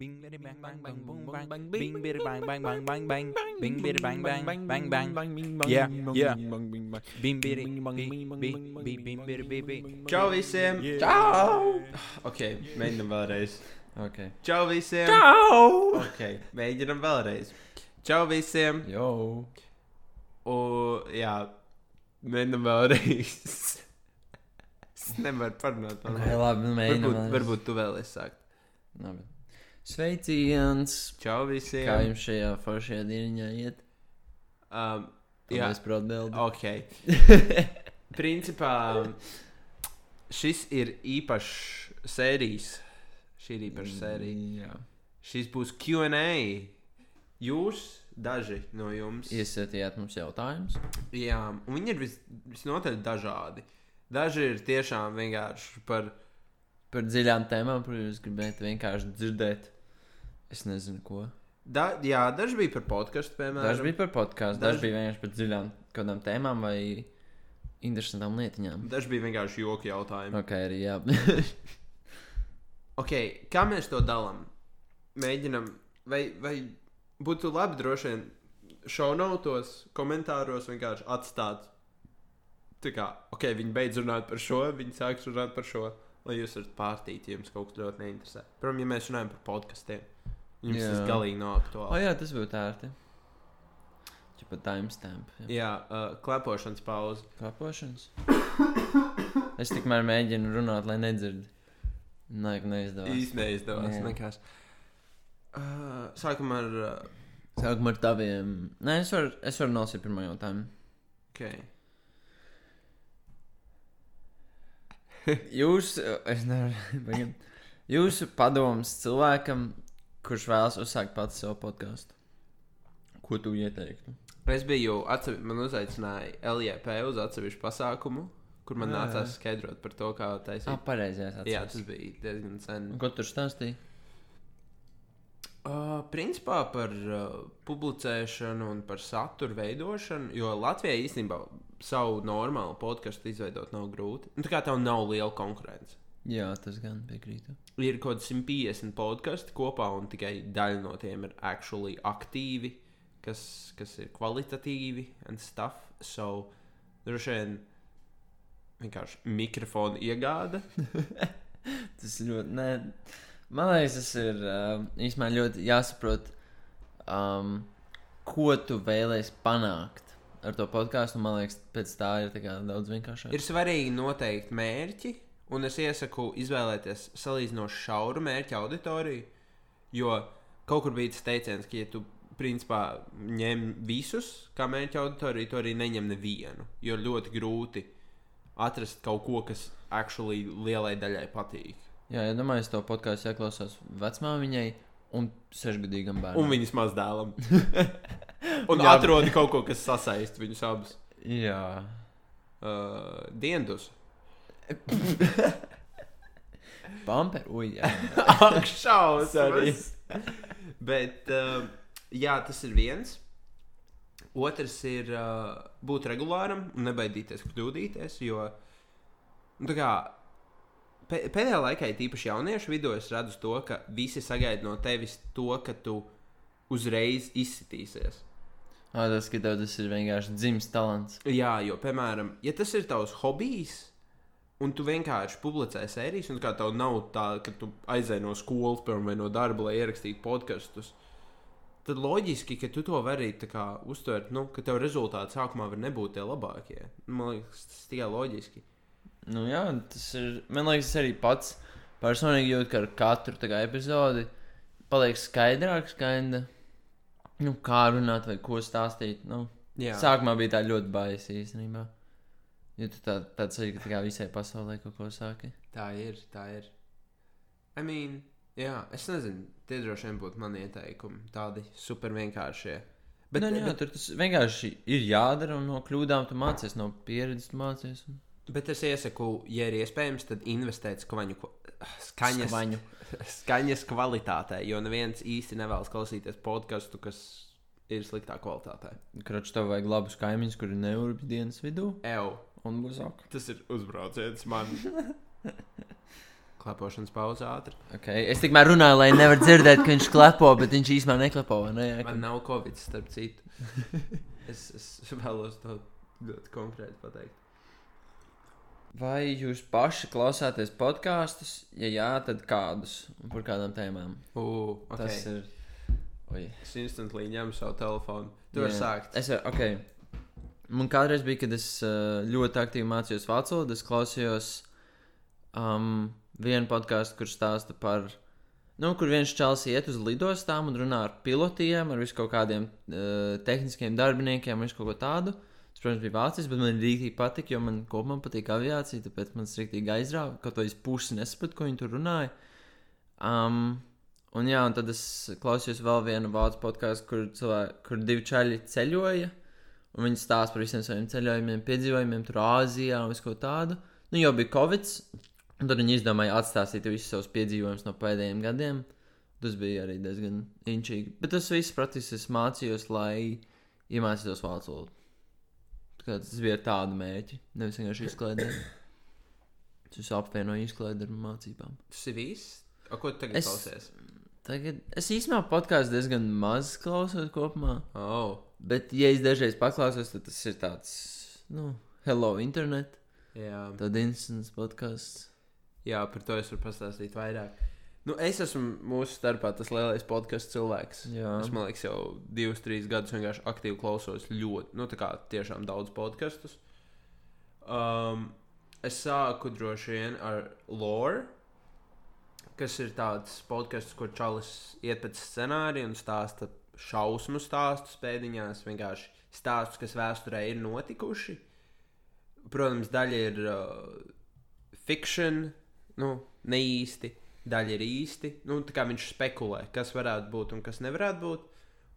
Bing bidi bang bang bang boom bang bing bidi bang bang bang bang bang bing bidi bang bang bang bang Yeah, yeah. bing bidi bing bing bing bing bidi bing bing Čau visiem! Čau! Ok, mēģinam vēlreiz. Okay. Čau visiem! Čau! Ok, mēģinam vēlreiz. Čau visiem! Jo. Un, jā, mēģinam vēlreiz. Es nevaru parunāt. man liekas. labi, nu mēģinam. Varbūt, varbūt tu vēlies sākt. Labi. Sveiciens! Čau visiem! Kā jums šajā foršajā dieniņā iet? Um, jā, par atbildi. ok. Principā šis ir īpašs sērijas. Šī ir īpaša sērija. Jā. Šis būs QA. Jūs, daži no jums, Iesētījāt mums jautājumus. Jā, un viņi ir vis, visnotaļ dažādi. Daži ir tiešām vienkārši par. Par dziļām tēmām, kur jūs gribētu vienkārši dzirdēt. Es nezinu, ko. Da, jā, daži bija par podkāstu, piemēram. Daži bija par podkāstu, daži... Daži- bija vienkārši par dziļām kādām tēmām vai interesantām lietiņām. Daži bija vienkārši joki jautājumi. Ok, arī jā. Ok, kā mēs to dalām? Mēģinam, vai, vai būtu labi droši vien šaunautos, komentāros vienkārši atstāt. Tā kā, ok, viņi beidz runāt par šo, viņi sāks runāt par šo, lai jūs varat pārtīt, ja jums kaut kas ļoti neinteresē. Protams, ja mēs runājam par podkastiem, jums Jā. tas galīgi nav o, aktuāli. jā, tas būtu ērti. Ja pat timestamp. Jā. Jā, uh, klepošanas pauze. Kāpošanas. es tikmēr mēģinu runāt, lai nedzird. Nē, neizdevās. Īsti neizdevās. Jā. Nekas. Uh, sākam ar. Uh, Sākumā ar taviem. Nē, es varu, es varu nolasīt pirmo jautājumu. okay. Jūs, es nevaru, jūsu padoms cilvēkam, kurš vēlas uzsākt pats savu podkāstu. Ko tu ieteiktu? Es biju, atsevi, man uzaicināja LJP uz atsevišķu pasākumu, kur man Jā, nācās skaidrot par to, kā Ah, taisīt. pareizajās Jā, tas bija diezgan sen. Ko tur stāstīja? Uh, principā par uh, publicēšanu un par satura veidošanu, jo Latvijai īstenībā savu normālu podkāstu izveidot nav grūti. Nu, tā kā tev nav liela konkurence. Jā, tas gan piekrītu. Ir kaut kādi 150 podkāsti kopā, un tikai daļa no tiem ir actually aktīvi, kas, kas ir kvalitatīvi un stuff. So, droši vien vienkārši mikrofona iegāde. Tas ļoti. Nē, man liekas, tas ir uh, īstenībā ļoti jāsaprot, um, ko tu vēlēsies panākt ar to podkāstu. Man liekas, pēc tā ir tā daudz vienkāršāk. Ir svarīgi noteikt mērķi, un es iesaku izvēlēties salīdzinoši šauru mērķa auditoriju. Jo kaut kur bija tas teiciens, ka, ja tu principā ņem visus kā mērķa auditoriju, tu arī neņem nevienu. Jo ļoti grūti atrast kaut ko, kas actually lielai daļai patīk. Jā, ja domāju, es to podkāstu ieklausās vecmāmiņai un sešgadīgam bērnam. Un viņas mazdēlam. un Jā, atrod kaut ko, kas sasaist viņus abus. Jā. Uh, Diendus. Pamper, ui, jā. Ak, šausmas! Bet, uh, jā, tas ir viens. Otrs ir uh, būt regulāram un nebaidīties kļūdīties. Jo nu, tā kā, pēdējā laikā, īpaši jauniešu vidū, es redzu to, ka visi sagaida no tevis to, ka tu uzreiz izsitīsies. Ah, tas, ka tev tas ir vienkārši dzimis talants. Jā, jo, piemēram, ja tas ir tavs hobijs, un tu vienkārši publicē sērijas, un kā tev nav tā, ka tu aizej no skolas piemēram, vai no darba, lai ierakstītu podkastus, tad loģiski, ka tu to vari tā kā uztvert, nu, ka tev rezultāti sākumā var nebūt tie labākie. Man liekas, tas ir tikai loģiski. Nu, jā, tas ir. Man liekas, es arī pats personīgi jūtu, ka ar katru epizodi paliek skaidrāks, skaidra. Nu, kā runāt vai ko stāstīt. Nu, Jā, Sākumā bija tā ļoti baisa īstenībā. Jo tu tā, tāds arī, tā kā visai pasaulē kaut ko sāki. tā ir. Tā ir. I mean, jā, es nezinu, tie droši vien būtu mani ieteikumi. Tādi super vienkāršie. Bet, nu, jā, bet, tur tas vienkārši ir jādara, un no kļūdām tu mācies, no pieredzes mācies. Un... bet es iesaku, ja ir iespējams, tad investēt skaņu, skaņas, Skvaņu. skaņas kvalitātē, jo neviens īsti nevēlas klausīties podkāstu, kas ir sliktā kvalitātē. Kroč, tev vajag labus kaimiņus, kuri neurbj dienas vidū, Ew, un būs ok. tas ir uzbrauciens man. Klepošanas pauze ātri. Okay. Es tikmēr runāju, lai nevar dzirdēt, ka viņš klepo, bet viņš īstenībā neklepo. vai Ne? Jā, Man nav covid, starp citu. es, es vēlos to ļoti konkrēti pateikt. Vai jūs paši klausāties podkāstus? Ja jā, tad kādus un par kādām tēmām? Uh, okay. Tas ir. Oi. Es instantly ņemu savu telefonu. Tu vari sākt. Es varu, ok. Man kādreiz bija, kad es uh, ļoti aktīvi mācījos vācu valodu. Es klausījos um, vienu podkāstu, kurš stāsta par, nu, kur viens čels iet uz lidostām un runā ar pilotiem, ar visu kaut kādiem uh, tehniskiem darbiniekiem, visu kaut ko tādu. Tas, protams, bija vācis, bet man rīktīgi patika, jo man kopumā patīk aviācija, tāpēc man rīktīgi aizrāva. Kaut vai es pusi nesapratu, ko viņi tur runāja. Um, un jā, un tad es klausījos vēl vienu vācu podkāstu, kur, cilvēki, kur divi čaļi ceļoja. Un viņi stāsta par visiem saviem ceļojumiem, piedzīvojumiem, tur Āzijā un ko tādu. Nu, jau bija Covid, un tad viņi izdomāja atstāstīt visus savus piedzīvojumus no pēdējiem gadiem. Tas bija arī diezgan inčīgi. Bet tas viss, protams, es mācījos, lai iemācītos vācu valodu. Kā Tas bija ar tādu mērķi, nevis vienkārši izklaidēt. Tas apvienoja izklaidi ar mācībām. Tas ir viss. O, ko tu tagad Es- klausies? Tagad es īstenībā podkāstu diezgan maz klausos kopumā. Oh, Bet, ja es dažreiz paklausos, tad tas ir tāds, nu, hello, internet. jā. Tad instants podkāsts. jā, par to es varu pastāstīt vairāk. Nu, es esmu mūsu starpā tas lielais podkāstu cilvēks. Jā. Es man liekas, jau divus, trīs gadus vienkārši aktīvi klausos ļoti, nu, tā kā tiešām daudz podkastus. Um, es sāku droši vien ar Lore, kas ir tāds podkāsts, kur Čalis iet pēc scenārija un stāsta šausmu stāstus pēdiņās, vienkārši stāstus, kas vēsturē ir notikuši. Protams, daļa ir uh, fiction, nu, ne īsti, daļa ir īsti. Nu, viņš spekulē, kas varētu būt un kas nevarētu būt.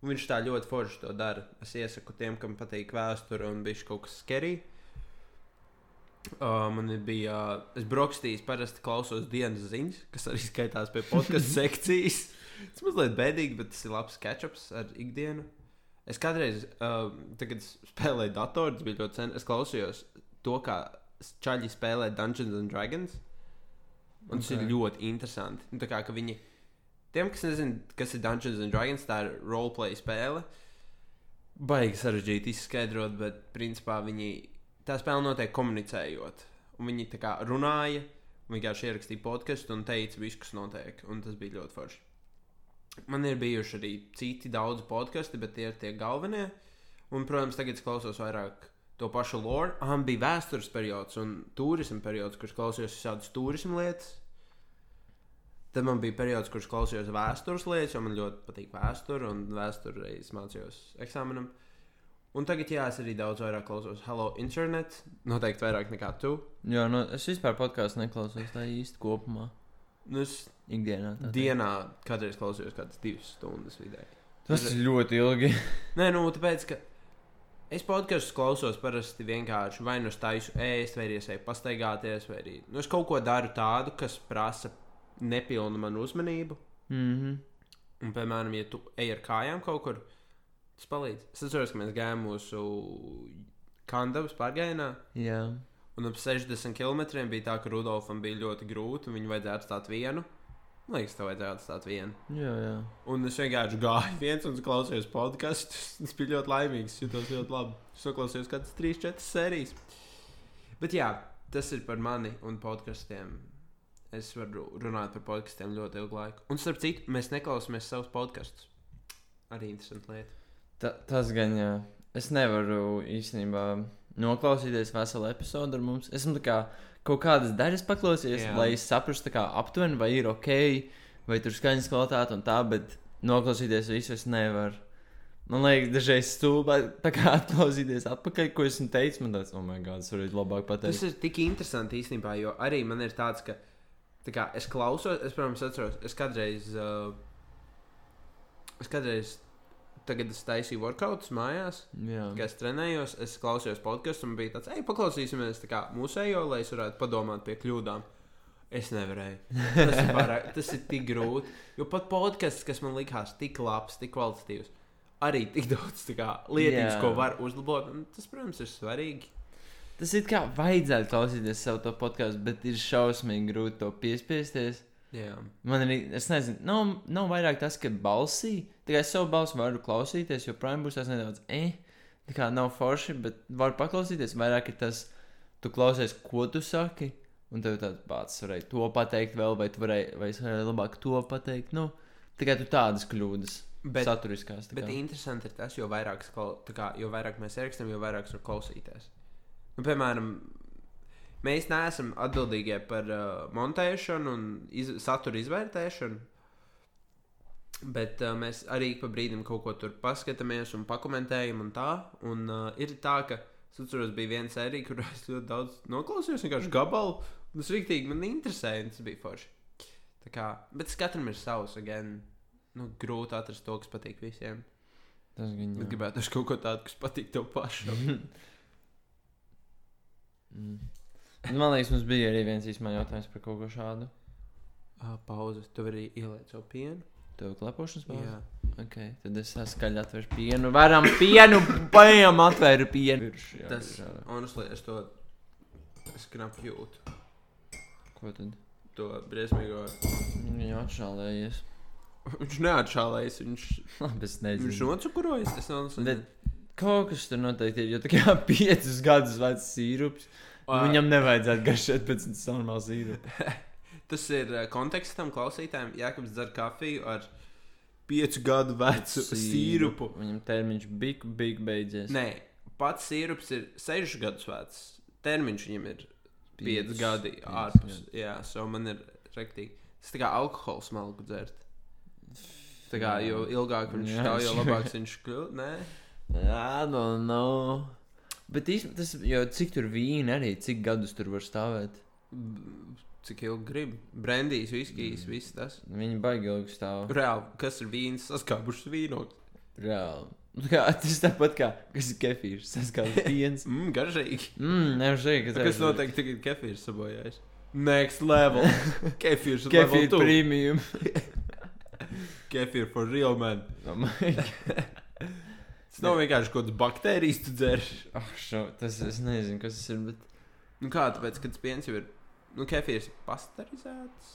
Un viņš tā ļoti forši to dara. Es iesaku tiem, kam patīk vēsture un bija kaut kas skerī. Uh, man bija, uh, es brokastīs parasti klausos dienas ziņas, kas arī skaitās pie podkāstu sekcijas. Tas mazliet bēdīgi, bet tas ir labs catch-ups ar ikdienu. Es kādreiz, uh, kad spēlēju datoru, tas bija ļoti sen, es klausījos to, kā čaļi spēlē Dungeons and Dragons. Un tas okay. Ok. ir ļoti interesanti. Nu, tā kā viņi, tiem, kas nezina, kas ir Dungeons and Dragons, tā ir roleplay spēle. Baigi sarežģīti izskaidrot, bet principā viņi tā spēle notiek komunicējot. Un viņi tā kā runāja, un vienkārši ierakstīja podkāstu un teica visu, kas notiek. Un tas bija ļoti forši. Man ir bijuši arī citi daudzi podkāsti, bet tie ir tie galvenie. Un, protams, tagad es klausos vairāk to pašu lore. Ah, bija vēstures periods un turisma periods, kurš klausījos visādas turisma lietas. Tad man bija periods, kurš klausījos vēstures lietas, jo man ļoti patīk vēsture, un vēsturē es mācījos eksāmenam. Un tagad, jā, es arī daudz vairāk klausos Hello Internet. Noteikti vairāk nekā tu. Jā, nu, es vispār podkāstu neklausos tā īsti kopumā. Nu, es Ikdienā. tā teikt. dienā kādreiz klausījos kādas divas stundas vidēji. Tas ir ļoti ilgi. Nē, nu, tāpēc, ka es podkāstus klausos parasti vienkārši vai nu es taisu ēst, vai eju pastaigāties, vai arī nu, es kaut ko daru tādu, kas prasa nepilnu manu uzmanību. Mhm. Un, piemēram, ja tu ej ar kājām kaut kur, tas palīdz. Es atceros, ka mēs gājām mūsu kandavas pārgājienā. Jā. Un ap 60 km bija tā, ka Rudolfam bija ļoti grūti, un viņu vajadzēja atstāt vienu. Man liekas, tev vajadzēja atstāt vienu. Jā, jā. Un es vienkārši gāju viens un klausījos podkāstu. Es biju ļoti laimīgs, jutos ļoti labi. Es noklausījos kādas 3, 4 sērijas. Bet jā, tas ir par mani un podkastiem. Es varu runāt par podkastiem ļoti ilgu laiku. Un starp citu, mēs neklausāmies savus podkastus. Arī interesanti lieta. Ta, tas gan, jā. Es nevaru īstenībā noklausīties veselu episodu ar mums. Esmu tā kā kaut kādas daļas paklausījies, Jā. lai saprastu, kā aptuveni, vai ir ok, vai tur skaņas kvalitāte un tā, bet noklausīties visu es nevaru. Man liekas, dažreiz kā atklausīties atpakaļ, ko esmu teicis. Man tāds, oh, my God, es varētu labāk pateikt. Tas ir tik interesanti īstenībā, jo arī man ir tāds, ka tā kā, es klausos, es, protams, atceros, es kādreiz, uh, es kādreiz, tagad es taisīju workouts mājās, Jā, kad es trenējos, es klausījos podkāstu un bija tāds, ej, paklausīsimies kā mūsējo, lai es varētu padomāt pie kļūdām. Es nevarēju. Tas ir, pārāk, tas ir tik grūti. Jo pat podkāsts, kas man likās tik labs, tik kvalitatīvs, arī tik daudz Jā. ko var uzlabot. Un tas, protams, ir svarīgi. tas ir kā vajadzētu klausīties savu to podkāstu, bet ir šausmīgi grūti to piespiesties. Jā. Man arī, es nezinu, nav, nav vairāk tas, ka balsī, tikai savu balsi varu klausīties, jo projām būs tas nedaudz, eh, tā kā nav forši, bet varu paklausīties. Vairāk ir tas, tu klausies, ko tu saki, un tev tāds pats varēja to pateikt vēl, vai tu varēji, vai es varēju labāk to pateikt. Nu, tikai tu tādas kļūdas. Bet- saturiskās. tā Bet kā. interesanti ir tas, jo vairāk, tā kā, jo vairāk mēs ierakstām, jo vairāk var klausīties. Nu, piemēram, mēs neesam atbildīgie par uh, montēšanu un iz, satura izvērtēšanu. Bet uh, mēs arī pa brīdim kaut ko tur paskatāmies un pakomentējam. Un tā. un, uh, ir tā, ka es atceros, bija viena sērija, kur es ļoti daudz noklausījos, vienkārši gabalu. Tas rīktīgi man interesēja, tas bija forši. Tā kā, bet katram ir savs, again. Nu, grūti atrast to, kas patīk visiem. Tas gan jā. gribētu kaut ko tādu, kas patīk tev pašam. Mm. Man liekas, mums bija arī viens īstenībā jautājums par kaut ko šādu. Ah, Pauze. Tu vari ielikt savu pienu. Tev klepošanas Jā. pauze? Okay, tad es skaļi atvēršu pienu. Varam pienu, paņem, atvēru pienu. Virš, jā, Tas, ārā. honestly, es to. Es knapi jūtu. Ko tad? To briesmīgo. Viņu atšālējies. Viņš neatšālējas, viņš, Labi, es viņš nezinu. nocukurojas. Es nezinu, Bet kaut kas tur noteikti ir, jo tā kā piecus gadus vecs sīrups. Ā, Viņam nevajadzētu garšot pēc normāla sīrupa. Tas ir uh, kontekstam klausītājiem. Jākams dzer kafiju ar piecu gadu vecu sīrupu. Viņam termiņš bija, bija beidzies. Nē, pats sīrups ir sešu gadus vecs. Termiņš viņam ir pieci gadi ārpus. gadi. Jā, so man ir rektīgi. Tas tā kā alkohols smalku dzert. Tā kā jo ilgāk viņš stāv, jo sure. labāks viņš kļūst. Nē, Jā, no, no. Bet īstenībā tas, jo cik tur vīna arī, cik gadus tur var stāvēt. Cik ilgi grib. Brandijs, viskijs, viss tas. Viņi baigi ilgi stāv. Reāli, kas ir vīns, saskābušas vīnogs. Reāli. Nu Kā, tas tāpat kā, kas ir kefīrs, tas kā piens. Mmm, garšīgi. Mmm, nežēl, ka Kas noteikti tagad kefīrs sabojājas? Next level. Kefīrs level Kefīrs 2. premium. Kefīrs for real man. Oh my God. Tas nav vienkārši kaut kāds baktērijas dzer. oh, šo, tas es nezinu, kas tas ir, bet. Nu kā, tāpēc, kad piens jau ir, nu kefīrs ir pasterizēts.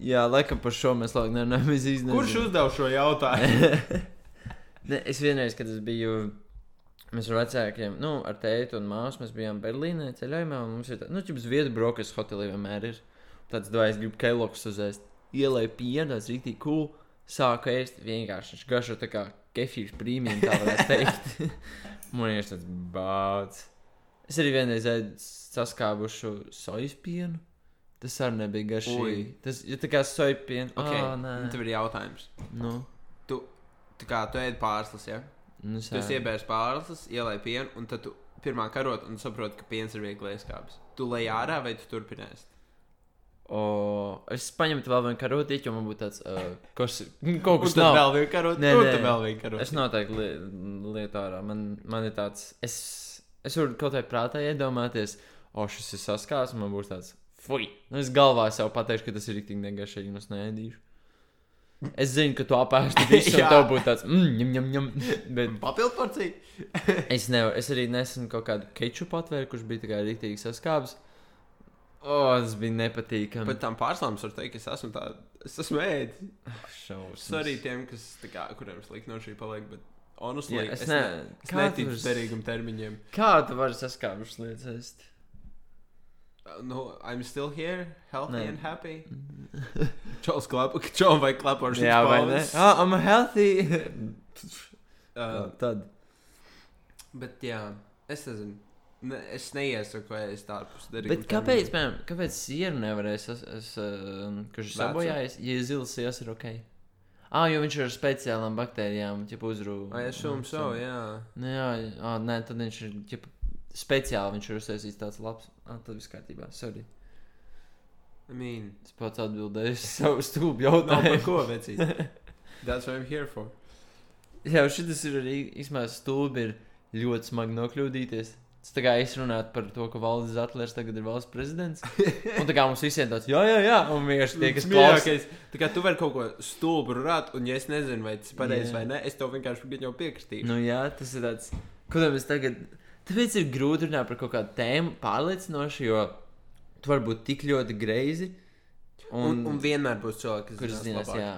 Jā, laikam par šo mēs labi īsti Kurš nezinu. uzdev šo jautājumu? ne, es vienreiz, kad es biju. Mēs ar vecākiem, nu, ar tēti un māsu, mēs bijām Berlīnē ceļojumā. un Mums ir tāds, nu, čips vietas brokas hotelī vienmēr ir. Tāds, vai es gribu keloks uzēst. Ielēju pienu, tas rītīgi cool. Sāku ēst vienkārši. Garšo tā kā kefīrs prīmija, tā varētu teikt. Man ir tāds bāds. Es arī vienreiz saskābušu sojas pienu. Tas arī nebija garšīgi. Tas ir tā kā soja piena. Okay. Oh, nu, tev ir jautājums. nu, Tā kā tu ēd pārslas, ja? nu, Tu esi iebērs pārslas, ielai pienu, un tad tu pirmā karot un saproti, ka piens ir viegli ieskāpis. Tu lej ārā vai tu turpināsi? O, es paņemtu vēl vienu karotīti, jo man būtu tāds, uh, kas, kaut kas nav. vēl vienu karot, Nē, nē. vēl vienu karot. Es noteikti li lietu ārā. Man, man ir tāds, es, es varu kaut kā prātā iedomāties, o, šis ir saskās, un man būs tāds, fui. Nu, es galvā sev pateikšu, ka tas ir rīktīgi negašīgi, un es neēdīšu. Es zinu, ka tu apēsti visu, un tev būtu tāds, mm, ņem, ņem, ņem. Bet Papildu porciju. es nevaru, es arī nesen kaut kādu kečupu atvēru, kurš bija tā kā rīktīgi saskābs. O, tas bija nepatīkami. Pat tam pārslām var teikt, ka es esmu tā, es esmu ēdis. šausmas. Es arī tiem, kas, kā, kuriem slikti no šī paliek, bet honestly, Jā, es, es ne, ne, es neticu tu vari- derīgam termiņiem. Kā tu vari saskābušas lietas ēst? Uh, no, I'm still here, healthy Nē. and happy. Čels klapa, čels vai klapa ar Jā, vai ne? Ah, I'm healthy. Uh, Tad. bet jā, es nezinu. Ne, es neiesaku ēst ārpus derīgam Bet kāpēc, piemēram, kāpēc sieru nevarēs, es, es, um, kurš ir Vecu? sabojājis, ja zils ielas ir ok? Ah, jo viņš ir ar speciālām baktērijām, ja uzrūp. Ai, es šūmu savu, jā. Nē, jā, ah, nē, tad viņš ir, ja speciāli viņš ir uztaisījis tāds labs. Ah, tad viss kārtībā, sorry. I mean, Es pats atbildēju savu par jautājumu. ko vecīt. That's what I'm here for. Jā, šis ir arī īstenībā stulbi ir ļoti smagi nokļūdīties. Tas tā kā es runātu par to, ka Valdis Zetlers tagad ir valsts prezidents. Un tā kā mums visiem tāds, jā, jā, jā, un vienkārši tie, kas klausās. Tā kā tu vari kaut ko stulbu runāt, un ja es nezinu, vai tas ir pareizi vai nē, es tev vienkārši jau piekritīšu. Nu, jā, tas ir tāds, ko tad mēs tagad. Tāpēc ir grūti runāt par kaut kādu tēmu pārliecinoši, jo tu vari būt tik ļoti greizi. Un, un vienmēr būs cilvēki, kas zinās zinās, jā.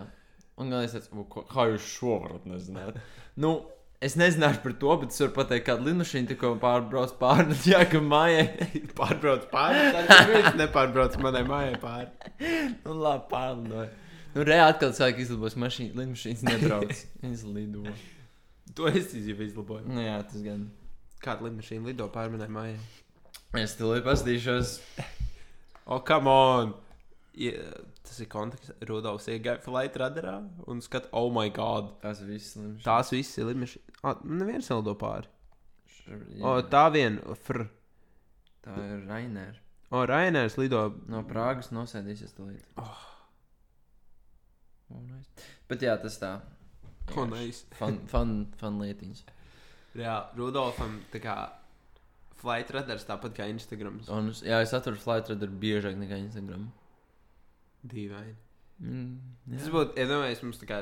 Un galvenais tāds, "O, ko- kā jūs šo varat nezināt? nu, es nezināšu par to, bet es varu pateikt, kāda lidmašīna tikko pārbrauc pāri Jākam mājai. Pārbrauc pāri, viņš nepārbrauc manai mājai pāri. nu, labi, pārlidoju. Nu, reāli atkal cilvēki izlabos mašīnu, lidmašīnas nebrauc. Viņas lido. To es jau izlaboju. Nu, jā, tas gan. Kāda lidmašīna lido pāri manai mājai? Es tev pastīšos. O, oh, come on! Ja, tas ir konteksts. Rudolfs iegāja flight radarā un skat, oh, my god! Tās viss slims. Tās visas ir lidmašīnas. Ah, neviens nelido pāri. Jā, O, tā vien, fr. tā ir Rainēra. O, Rainērs lido. No Prāgas nosēdīsies to līdzi. Oh. Oh, nice. Bet jā, tas tā. Ko neis? Fun, fun, fun lietiņas. Jā, Rudolfam tā kā flight radars tāpat kā es- jā, es atveru flight radar biežāk nekā Instagram. Dīvaini. Mm, Tas jā. būtu, ja domājies, mums tā kā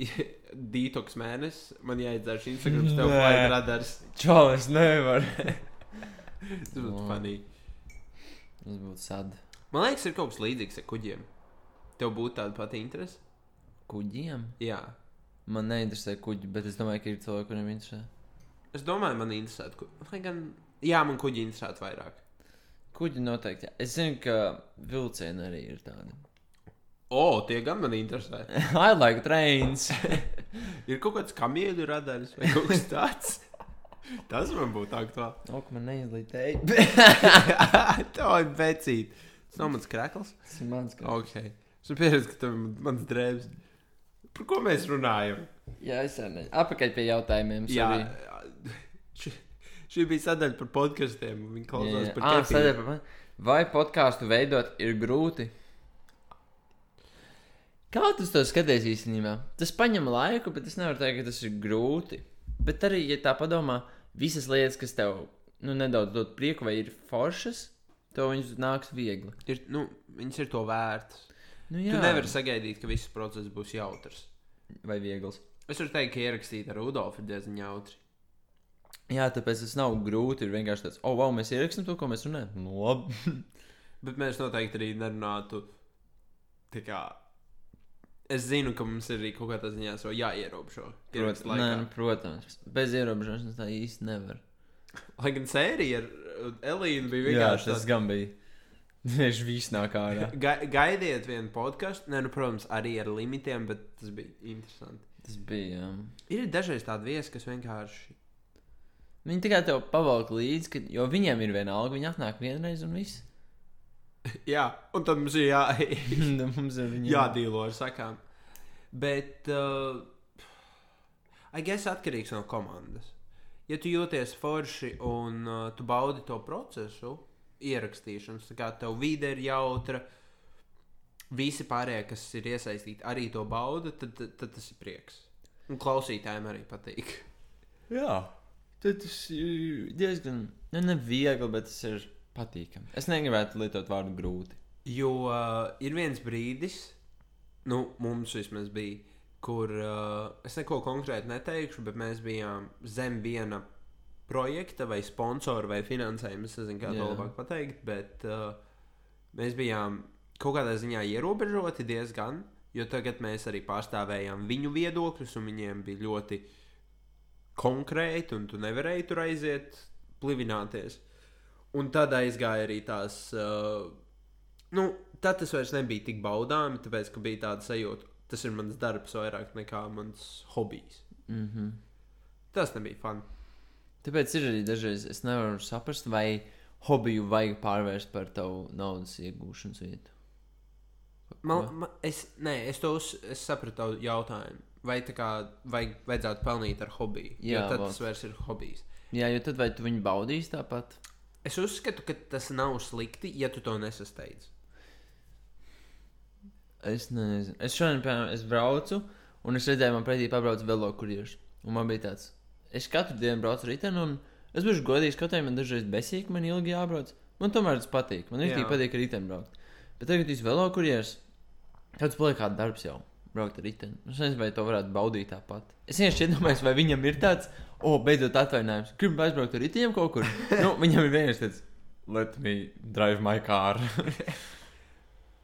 detoks mēnesis, man jāizdara šī Instagrams, tev flight radars. Čau, es nevaru. Tas būtu funny. Tas būtu sad. Man liekas, ir kaut kas līdzīgs ar kuģiem. Tev būtu tāda pati interese? Kuģiem? Jā. Man neinteresē kuģi, bet es domāju, ka ir cilvēki, kuriem interesē. Es domāju, man interesē. Lai gan, jā, man kuģi interesē vairāk. Kuģi noteikti. Jā. Es zinu, ka vilcieni arī ir tādi. O, tie gan man interesē. I like trains. Ir kaut kāds kamieļu radaris vai kaut kas tāds. Tas man būtu aktuāli. O, ka man neizlītēja. Tā ir becīt. Tas nav mans krēkls. Tas ir mans kā. Ok. Es pieredzu, ka tev ir mans drēbes. Par ko mēs runājam? Jā, es arī. Apakaļ pie jautājumiem. Jā, sorry. šī, šī bija sadaļa par podkastiem. Viņi klausās Jā, par ah, sadaļa par. Vai podkāstu veidot ir grūti? Kā tu to skaties īstenībā? Tas prasa laiku, bet es nevaru teikt, ka tas ir grūti. Bet arī, ja tā padomā, visas lietas, kas tev nu, nedaudz dod prieku vai ir foršas, tev viņas nāks viegli. Ir, nu, viņas ir to vērtas. Nu, Tu nevari sagaidīt, ka viss process būs jautrs. Vai viegls. Es varu teikt, ka ierakstīt ar Rudolfu ir diezgan jautri. Jā, tāpēc tas nav grūti. Ir vienkārši tāds, oh, wow, mēs ierakstām to, ko mēs runājam. Nu, labi. Bet mēs noteikti arī nerunātu. tā Kā, es zinu, ka mums ir arī kaut kādā ziņā savu jāierobežo. Prot, ierakstu nē, nu, protams. Bez ierobežošanas tā īsti nevar. Lai gan sērija ar Elīnu bija Jā, vienkārši tas gan bija. Viņš viss nāk ārā. Ga gaidiet vienu podkāstu. Nē, nu, protams, arī ar limitiem, bet tas bija interesanti. Tas bija. Um... Ir dažreiz tādi viesi, kas vienkārši. Viņi tikai tev pavalk līdzi, ka, jo viņiem ir viena alga. Viņi atnāk vienreiz un viss. Jā, un tad mums ir jā, Mums ir jādīlo ar sakām. Bet, uh, I guess, atkarīgs no komandas. Ja tu jūties forši un uh, tu baudi to procesu, ierakstīšanas, tā kā tev vide ir jautra, visi pārējie, kas ir iesaistīti, arī to bauda, tad, tad, tad tas ir prieks. Un klausītājiem arī patīk. Jā. Tad tas ir diezgan. Nu, ne viegli, bet tas ir patīkami. Es negribētu lietot vārdu grūti. Jo uh, ir viens brīdis, nu, mums vismaz bija, kur uh, es neko konkrēti neteikšu, bet mēs bijām zem viena projekta, vai sponsora, vai finansējuma. Es nezinu, kā to Jā. labāk pateikt, bet uh, mēs bijām kaut kādā ziņā ierobežoti diezgan, jo tagad mēs arī pārstāvējām viņu viedokļus, un viņiem bija ļoti konkrēti, un tu nevarēji tur aiziet, plivināties. Un tad aizgāja arī tās. Uh, nu, tad tas vairs nebija tik baudāmi, tāpēc, ka bija tāda sajūta, tas ir mans darbs vairāk nekā mans hobijs. Mm -hmm. Tas nebija fun. Tāpēc ir arī dažreiz es nevaru saprast, vai hobiju vajag pārvērst par tavu naudas iegūšanas vietu. Man, man, es, nē, es to uz, es sapratu jautājumu. Vai tā kā vajag, vajadzētu pelnīt ar hobiju? Jā, jo tad vot. tas vairs ir hobijs. Jā, jo tad vai tu viņu baudīsi tāpat? Es uzskatu, ka tas nav slikti, ja tu to nesasteidz. Es nezinu. Es šodien, piemēram, es braucu, un es redzēju, man pretī pabrauc velo kurjeris. Un man bija tāds, es katru dienu braucu riteni, un es biju godīgs, kaut arī man dažreiz besīgi, man ilgi jābrauc. Man tomēr tas patīk. Man ļoti patīk riteni braukt. Bet tagad jūs velo tad tas paliek kā darbs jau. Braukt ar riteni. Es nezinu, vai to varētu baudīt tāpat. Es vienkārši iedomājos, vai viņam ir tāds, o, oh, beidzot atvainājums. Gribu aizbraukt ar riteņiem kaut kur. nu, viņam ir vienkārši tāds, let me drive my car.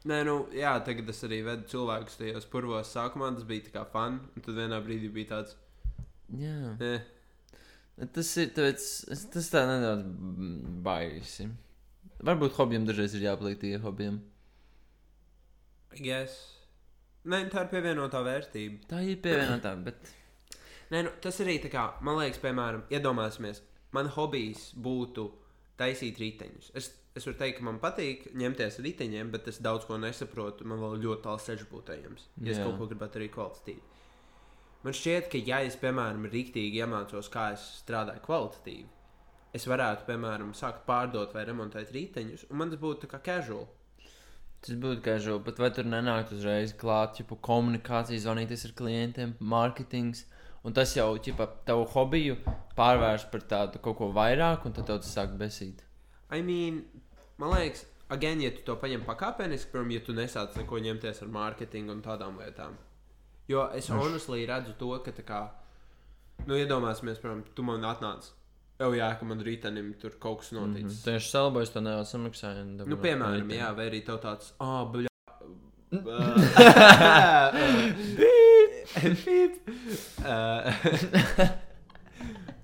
Nē, nu, jā, tagad es arī vedu cilvēkus tajos purvos. Sākumā tas bija tā kā fun, un tad vienā brīdī bija tāds, Jā. eh, Tas ir tāpēc, tas tā nedaudz baisi. Varbūt hobijam dažreiz ir jāpaliek tikai hobijam. yes. Nē, tā ir pievienotā vērtība. Tā ir pievienotā, bet. Nē, nu, tas arī tā kā, man liekas, piemēram, iedomāsimies, man hobijs būtu taisīt riteņus. Es, es varu teikt, ka man patīk ņemties riteņiem, bet es daudz ko nesaprotu. Man vēl ļoti tālu ejams. Ja es Jā. kaut ko gribētu arī kvalitatīvi. Man šķiet, ka, ja es, piemēram, rīktīgi iemācos, kā es strādāju kvalitatīvi, es varētu, piemēram, sākt pārdot vai remontēt riteņus, un man tas būtu kā casual. Tas būtu kā žēl, bet vai tur nenākt uzreiz klāt, ja komunikācija, zvanīties ar klientiem, mārketings. Un tas jau, ja tavu hobiju pārvērš par tādu kaut ko vairāk, un tad tas sāk besīt. I mean, man liekas, again, ja tu to paņem pakāpeniski, piemēram, ja tu nesāc neko ņemties ar mārketingu un tādām lietām. Jo es honestly redzu to, ka, tā kā, nu, iedomāsimies, piemēram, tu man atnāc. Jau jā, ka man rītanim tur kaut kas Mm -hmm. noticis. Tieši salbojas to nedaudz samaksāja. un Nu, piemēram, riteņu. jā, vai arī tev tāds, ah, oh, bļā.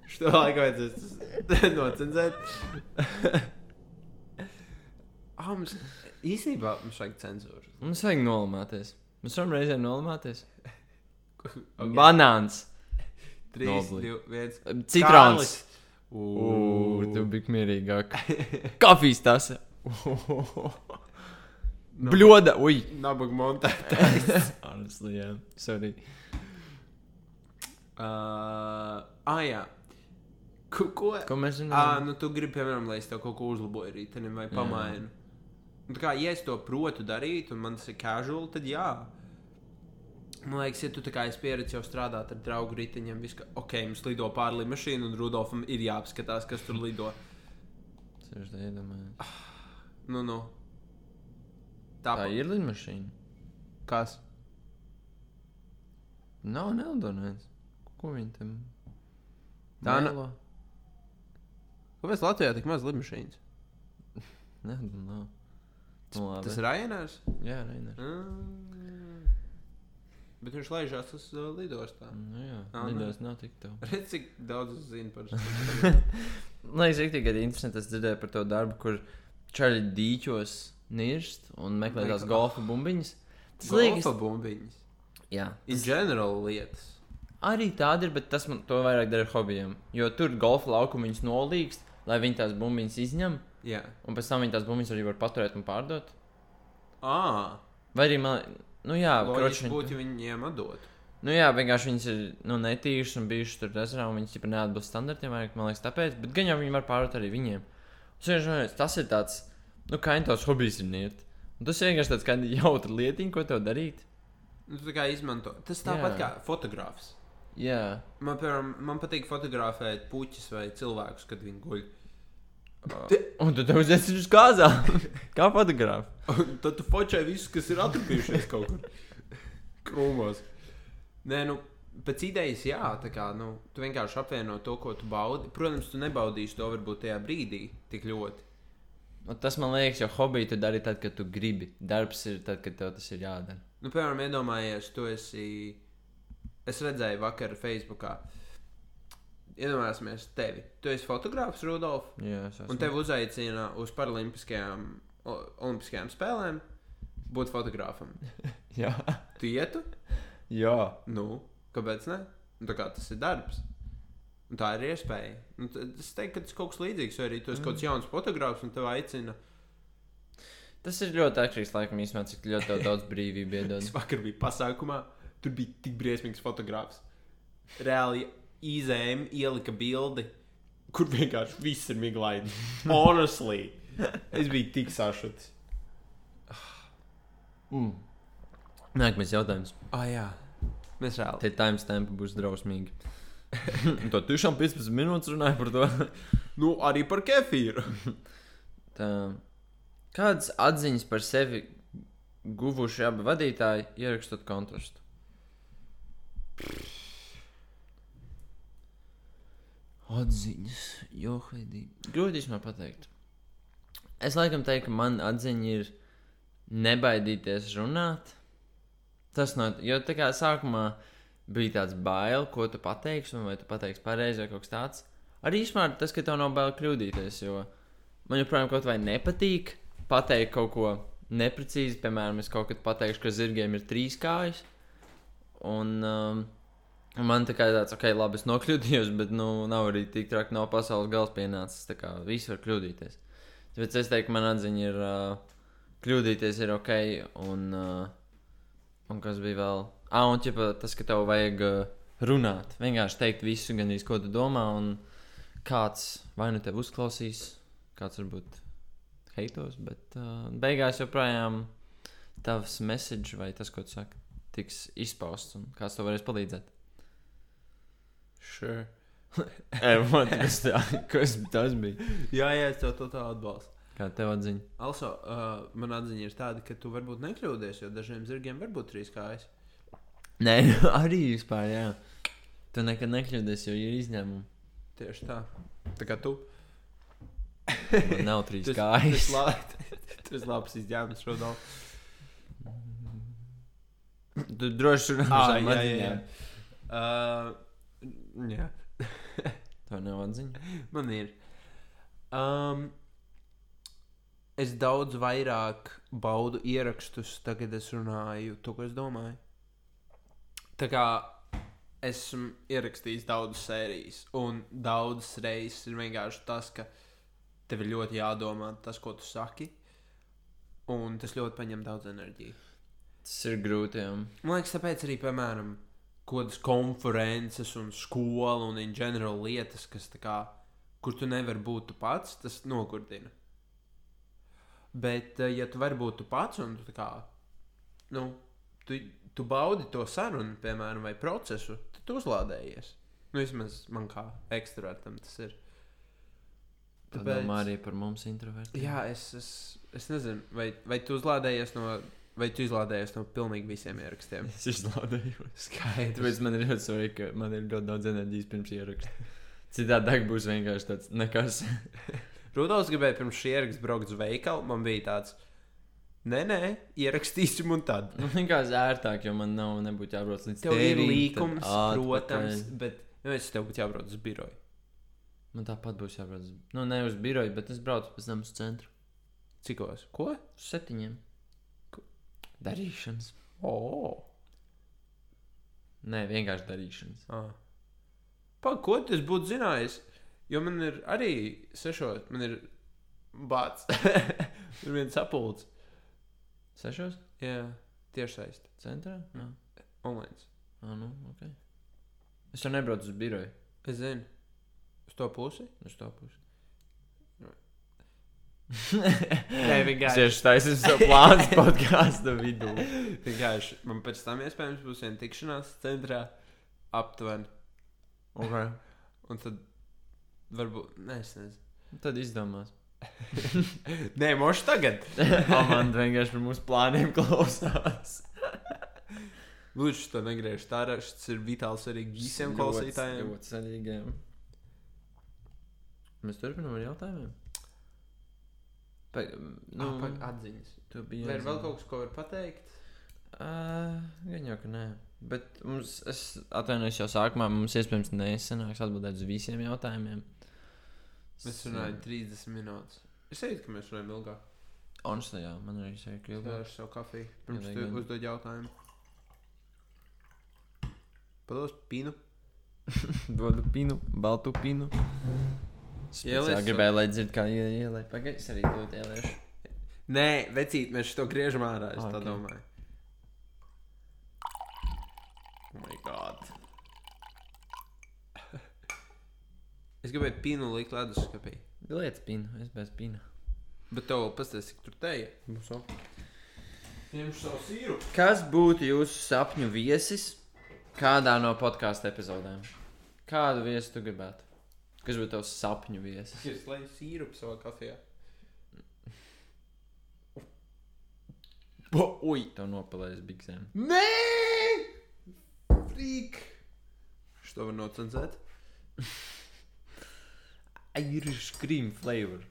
Što laiku vajadzēs nocenzēt? Ah, mums īstenībā mums vajag cenzūru. Mums vajag nolamāties. Mēs varam reizē nolamāties. Okay. Banāns, 3, Nobli. 2, 1. citrons. Ugh, tu biji mierīgāk. Kafijas tasa. Bļoda, ui. Nabaga montēt. Honestly, jā. Sorry. Uh, ah, jā. Ko? ko? Ko mēs Ah, zinām? nu tu gribi, piemēram, lai es tev kaut ko uzlaboju rītenim vai Jā. pamainu. Un Tā kā, ja es to protu darīt, un man tas ir casual, tad jā. Man liekas, ja tu tā kā esi pieredzējis jau strādāt ar draugu riteņiem, viss, ka, ok, mums lido pāri lidmašīnu, un Rudolfam ir jāapskatās, kas tur lido. Es tā iedomājos. Nu, nu. Tā pa- ir lidmašīna. Kas? Nav neldonēts. Ko viņi tam? Tā na- Mēlo? Kāpēc Latvijā tik maz lidmašīnas? Nezinu, nav. Nu, labi. Tas ir Rainers. Jā, Reiner. Mm. Bet viņš laižās uz uh, lidostā. Nu, jā, Ah, lidos nav tik tālu. Redz, cik daudz es zinu par šo Man liekas, rīktīgi arī interesanti. Es dzirdēju par to darbu, kur čaļi dīķos nirst un meklē tās golfa bumbiņas. Tas Golfa liekas, bumbiņas. jā. In general lietas. Arī tāda ir, bet tas man to vairāk dara ar hobijiem. Jo tur golfa laukumiņas nolīgst, lai viņi tās bumbiņas izņem, Jā. un pēc tam viņi tās bumbiņas arī var paturēt un pārdot. Ah, Vai arī man, nu jā, kroči, būtu, viņiem atdot. Nu jā, vienkārši viņas ir nu, netīras un bijušas tur ezerā, un viņas neatbilst standartiem, vairāk, man liekas, tāpēc. Bet gan jau viņi var pārdot arī viņiem. Domāju, tas ir tāds, nu, kā jau tavs hobijs ir niet. Un tas ir vienkārši tāds kā jautrs lietiņa, ko tev darīt. Nu, tā kā izmanto. Tas tāpat Jā. kā fotogrāfs. Jā, Man, piemēram, man patīk fotografēt puķus vai cilvēkus, kad viņi guļ. Un tu tev uzies uz kāzām. kā fotogrāfs. Un tad tu fočē visus, kas ir atrapījušies kaut kur krūmos. Nē, nu, pēc idejas, jā, tā kā nu, tu vienkārši apvieno to, ko tu baudi. Protams, tu nebaudīsi to varbūt tajā brīdī tik ļoti. Un tas man liekas, jo hobiju tu dari tad, kad tu gribi. Darbs ir tad, kad tev tas ir jādara. Nu, piemēram, iedomājies, tu esi. Es redzēju, vakar Facebookā. Iedomājieties, tevi. Tu esi fotogrāfs, Rudolf, Jā, es esmu. un tevi uzaicina uz Paralimpiskajām o- Olimpiskajām spēlēm būt fotogrāfam. Jā. Tu ietu? Jā. Nu, kāpēc ne? Nu, tā kā tas ir darbs. Un tā ir iespēja. Nu, es teiktu, ka tas kaut kas līdzīgs. Vai arī tu esi mm. kaut kāds jauns fotogrāfs un tev aicina. Tas ir ļoti atkarīgs laikam īstenībā, cik ļoti daudz brīvību iedod. Es vakar biju pasākumā, tur bija tik briesmīgs fotogrāfs. Reāli izēm ielika bildi, kur vienkārši viss ir miglaini. Honestly, es biju tik sašuts. Mm. Nākamais jautājums. Ah, jā, mēs reāli. Tie timestampi būs drausmīgi. to tiešām 15 minūtes runāja par to. Nu, arī par kefīru. Tā. Kādas atziņas par sevi guvuši abi vadītāji, ierakstot kontrastu? Atziņas, johaidī. Grūti man pateikt. Es laikam teiktu, ka man atziņa ir nebaidīties runāt. Tas no, jo tā kā sākumā bija tāds bail, ko tu pateiksi, un vai tu pateiksi pareizi vai kaut kas tāds. Arī īstenībā tas, ka tev nav bail kļūdīties, jo man joprojām kaut vai nepatīk pateikt kaut ko neprecīzi. Piemēram, es kaut kad pateikšu, ka zirgiem ir trīs kājas. Un um, man tā kā tāds, ok, labi, es nokļūdījos, bet nu, nav arī tik traki, nav pasaules gals pienācis. Tā kā viss var kļūdīties. Tāpēc es teiktu, man atziņa ir uh, kļūdīties, ir ok. Un, uh, un kas bija vēl? Ah, un ķipa, tas, ka tev vajag uh, runāt, vienkārši teikt visu, gan arī ko tu domā. Un kāds vai nu tev uzklausīs, kāds varbūt heitos, bet uh, beigās joprojām tavs message vai tas, ko tu saki, tiks izpausts un kāds tev varēs palīdzēt. Sure. Evo, kas, tā, kas tas bija? Jā, jā, es tev to tā atbalstu. Kā tev atziņa? Also, uh, man atziņa ir tāda, ka tu varbūt nekļūdies, jo dažiem zirgiem var būt trīs kājas. Nē, arī vispār, jā. Tu nekad nekļūdies, jo ir izņēmumi. Tieši tā. Tā kā tu. Man nav trīs kājas. Tas, la... tas labs izņēmums, Rudolf. Tu droši vien runā jā, jā, jā. Jā. Tev nav atziņa. Man ir. Um, es daudz vairāk baudu ierakstus, tagad es runāju to, ko es domāju. Tā kā esmu ierakstījis daudzas sērijas, un daudzas reizes ir vienkārši tas, ka tev ir ļoti jādomā tas, ko tu saki, un tas ļoti paņem daudz enerģijas. Tas ir grūti. Jā. Man liekas, tāpēc arī, piemēram, kādas konferences un skola un in general lietas, kas tā kā, kur tu nevari būt tu pats, tas nogurdina. Bet, eh, ja tu vari būt tu pats un tu kā, nu, tu, tu baudi to sarunu, piemēram, vai procesu, tad tu uzlādējies. Nu, vismaz man kā ekstravertam tas ir. Padomā arī par mums introvertiem. Jā, es, es, es nezinu, vai, vai tu uzlādējies no, vai tu izlādējies no pilnīgi visiem ierakstiem. Es izlādēju. Skaidrs. Tāpēc man ir ļoti svarīgi, ka man ir ļoti daudz enerģijas pirms ieraksta. Citādi būs vienkārši tāds nekas. Rudolf gribēja pirms šī ieraksta braukt uz veikalu. Man bija tāds, nē, nē, ierakstīsim un tad. Nu, vienkārši ērtāk, jo man nav nebūtu jābrauc līdz Tev ir tēvim, līkums, tad atpakaļ. protams, bet nu, es tev būtu jābrauc uz biroju. Man tāpat būs jābrauc. Nu, ne uz biroju, bet es braucu pēc tam uz centru. Cikos? Ko? Uz septiņiem. Darīšanas. Oh. Nē, vienkārši darīšanas. Ah. Pa, ko tas būtu zinājis? Jo man ir arī sešot, man ir bāts. ir viens sapulcs. Sešos? Jā, tieši saist. Centrā? Jā. Online. Ah, nu, ok. Es jau nebraucu uz biroju. Es zinu. Uz to pusi? Uz to pusi. Nē, Es vienkārši. tieši taisīju savu plānu podkāstu vidū. Vienkārši man pēc tam iespējams būs viena tikšanās centrā aptuveni. Okay. Un tad varbūt, nē, es nezinu. Tad izdomās. Nē, moši tagad. Man vienkārši par mūsu plāniem klausās. Lūdzu, to negriež tā ārā. Tas ir vitāli svarīgi visiem klausītājiem. Ļoti svarīgiem. Mēs turpinām ar jautājumiem. Pa, Nu, ah, atziņas. tu biji Vai ir vēl kaut kas, ko var pateikt? Uh, gan jau, ka nē. Bet mums, es atvainojos jau sākumā, mums iespējams nesanāks atbildēt uz visiem jautājumiem. Mēs runājam 30 minūtes. Es teicu, ka mēs runājam ilgāk. Honestly, jā, man arī ir Es ilgāk. vēlēšu savu kafiju. Pirms tu uzdod jautājumu. Pados pīnu. Dodu pinu, baltu pinu. Jā, Ieliec gribēju, lai dzird, kā ielai. Pagaid, es arī to ieliešu. Nē, vecīt, mēs to griežam ārā. Es Ok. tā domāju. Oh my god. Es gribēju pīnu likt leduskapī. Liec pinu, es bez pina. Bet tev pastāstīja, cik tur teja. Ņemšu savu sīru. Kas būtu jūsu sapņu viesis kādā no podkāstu epizodēm? Kādu viesi tu gribētu? Kas būtu tavs sapņu viesis? Es lai sīru savā kafijā. Bo, ui, tev nopelēs biksēm. Nē! Frīk! Šo var nocenzēt. Irish cream flavor.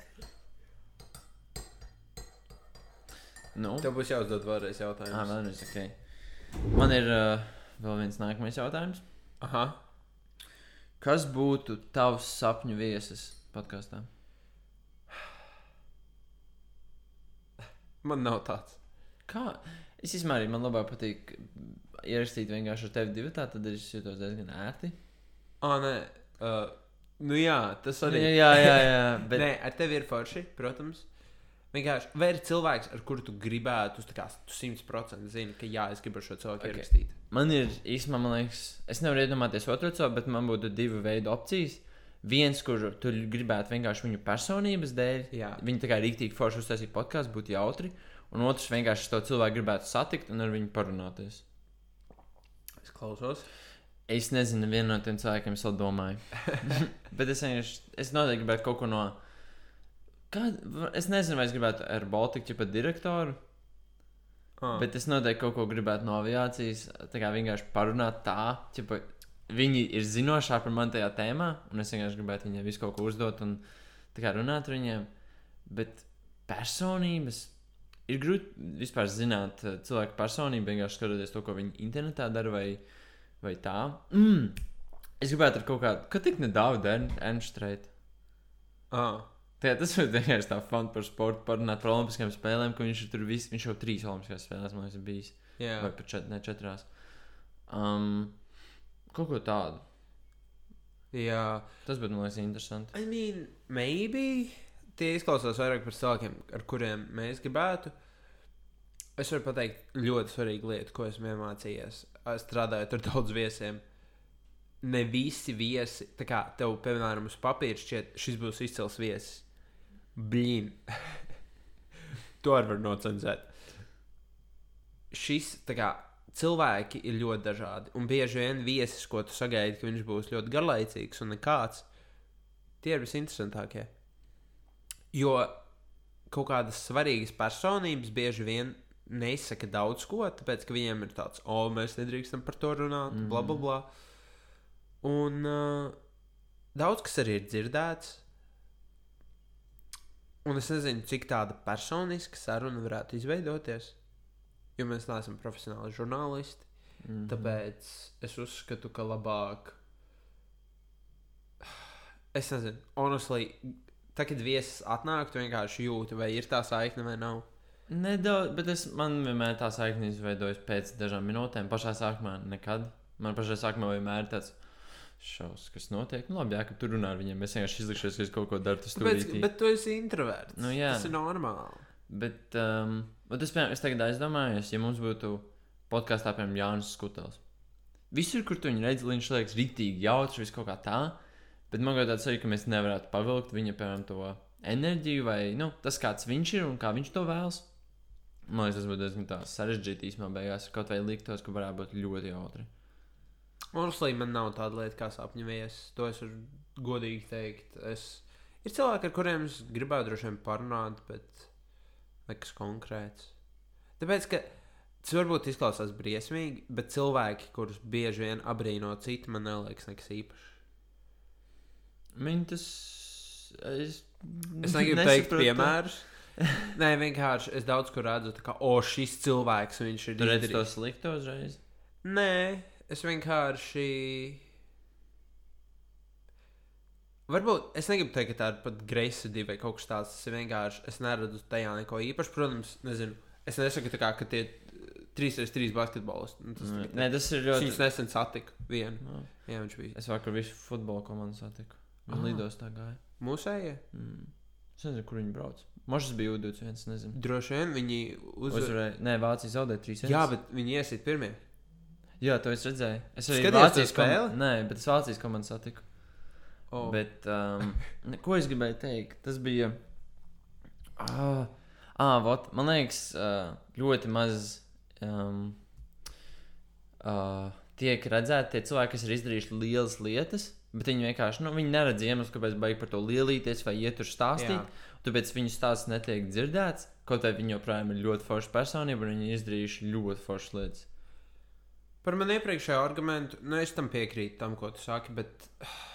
Nu, Tev būs jāuzdod vēlreiz ah, jautājums. vēlreiz, ok. Man ir uh, vēl viens nākamais jautājums. Aha. Kas būtu tavs sapņu viesis podkāstā? Man nav tāds. Kā? Es īstenībā arī man labāk patīk ierakstīt vienkārši ar tevi divu, tad es jūtos diezgan ērti. Ah, nē. Uh, nu jā, tas arī. Jā, jā, jā. Bet... Bet... Nē, ar tevi ir forši, protams. Vienkārši, vai ir cilvēks, ar kuru tu gribētu, tu kā tu 100% zini, ka jā, es gribu ar šo cilvēku Ok. okay. ierakstīt. Man ir īstenībā, man liekas, es nevaru iedomāties otru cilvēku, bet man būtu divi veidi opcijas. Viens, kur tu gribētu vienkārši viņu personības dēļ, Jā. Viņi tā kā rīktīgi forši uztaisīja podkāstu, būtu jautri. Un otrs vienkārši to cilvēku gribētu satikt un ar viņu parunāties. Es klausos. Es nezinu, vienu no tiem cilvēkiem es vēl domāju. Bet es vienkārši, es noteikti gribētu kaut ko no. Kā, es nezinu, vai es gribētu ar Baltiku pat direktoru, Ah. bet es noteikti kaut ko gribētu no aviācijas. Tā kā vienkārši parunāt tā, ķipa, viņi ir zinošāki par mani tajā tēmā, un es vienkārši gribētu viņiem visu kaut ko uzdot un runāt ar viņiem. Bet personības ir grūti vispār zināt eh, cilvēku personību, vienkārši skatoties to, ko viņi internetā dara vai, vai tā. Mm. Es gribētu ar kaut kādu, ka tik nedaudz Ernstreita. Ah. Tā, tas ir vienkārši tā fun par sportu, parunāt par olimpiskajām spēlēm, ka viņš tur vis, viņš jau trīs olimpiskās spēlēs, man liekas, ir bijis. Jā. Vai pat čet, ne, četrās. Um, kaut ko tādu. Jā. Tas būtu, man liekas, interesanti. I mean, maybe tie izklausās vairāk par cilvēkiem, ar kuriem mēs gribētu. Es varu pateikt ļoti svarīgu lietu, ko esmu iemācījies. Strādājot ar daudz viesiem. Ne visi viesi, tā kā tev, piemēram, uz papīra šķiet, šis būs izcils viesis. Blīn. to arī var nocenzēt. Šis, kā, cilvēki ir ļoti dažādi. Un bieži vien viesis, ko tu sagaidi, ka viņš būs ļoti garlaicīgs un nekāds, tie ir visinteresantākie. Jo kaut kādas svarīgas personības bieži vien neizsaka daudz ko, tāpēc ka viņiem ir tāds, o, mēs nedrīkstam par to runāt, mm. bla, bla, bla. Un uh, daudz kas arī ir dzirdēts. Un es nezinu, cik tāda personiska saruna varētu izveidoties. Jo mēs neesam profesionāli žurnālisti. Mm Tāpēc es uzskatu, ka labāk. Es nezinu, honestly, tā, kad viesis atnāk, tu vienkārši jūti, vai ir tā saikne vai nav. Nedaudz, bet es, man vienmēr tā saikne izveidojas pēc dažām minūtēm. Pašā sākumā nekad. Man pašā sākumā vienmēr ir tāds šausmas, kas notiek. Nu, labi, jā, ka tur runā ar viņiem. Es vienkārši izlikšos, ka es kaut ko daru. Tas tur bet tu esi introverts. Nu, jā. tas ir normāli. Bet, um, bet es, piemēram, es tagad aizdomājos, ja mums būtu podkāstā, piemēram, Jānis Skutels. Visur, kur tu viņu redzi, viņš liekas rīktīgi jautrs, viss kaut kā tā. Bet man liekas, tāds arī, ka mēs nevarētu pavilkt viņa, piemēram, to enerģiju vai nu, tas, kāds viņš ir un kā viņš to vēlas. Man liekas, tas būtu diezgan sarežģīti īstenībā beigās. Kaut vai liktos, ka varētu būt ļoti jautri. Honestly, man nav tāda lieta kā sapņu viesis. To es varu godīgi teikt. Es... Ir cilvēki, ar kuriem es gribētu droši vien parunāt, bet nekas konkrēts. Tāpēc, ka tas varbūt izklausās briesmīgi, bet cilvēki, kurus bieži vien abrīno citi, man neliekas nekas īpašs. Viņi tas. Es, Es negribu teikt to. piemērus. Nē, vienkārši es daudz kur redzu, ka, o, šis cilvēks, viņš ir Tu redzi to slikto uzreiz. Nē, es vienkārši. Varbūt es negribu teikt, ka tā ir pat greizsirdība vai kaut kas tāds. Tas ir vienkārši. Es neredzu tajā neko īpašu. Protams, nezinu. Es nesaku, kā, ka tie 3x3 basketbolisti. Nu, tas Nē, tas ir ļoti. Viņus nesen satiku. Vienu. Nu, Jā, viņš bija Es vakar visu futbola komandu satiku. Viņa Ah. lidostā gāja. mūsējie. Mm. Es nezinu, kur viņi brauc. Možs bija U21, es nezinu. Droši vien viņi uzvarēja. Uzvarēja. Nē, Vācija zaudēja 3. Jā, bet viņi iesiet pirmie. Jā, to es redzēju. Es arī Skaties Vācijas komandu. Nē, bet es Vācijas komandu satiku. Oh. Bet, um, ko es gribēju teikt? Tas bija. Ah, ah vot, man liekas, ļoti maz um, uh, tiek redzēti tie cilvēki, kas ir izdarījuši lielas lietas. Bet viņi vienkārši nu, viņi neredz iemeslu, kāpēc baigi par to lielīties vai iet tur stāstīt. Jā. Tāpēc viņu stāsts netiek dzirdēts. Kaut arī viņi joprojām ir ļoti forša personība un viņi izdarījuši ļoti foršas lietas. Par manu iepriekšējo argumentu, nu, es tam piekrītu, tam, ko tu saki, bet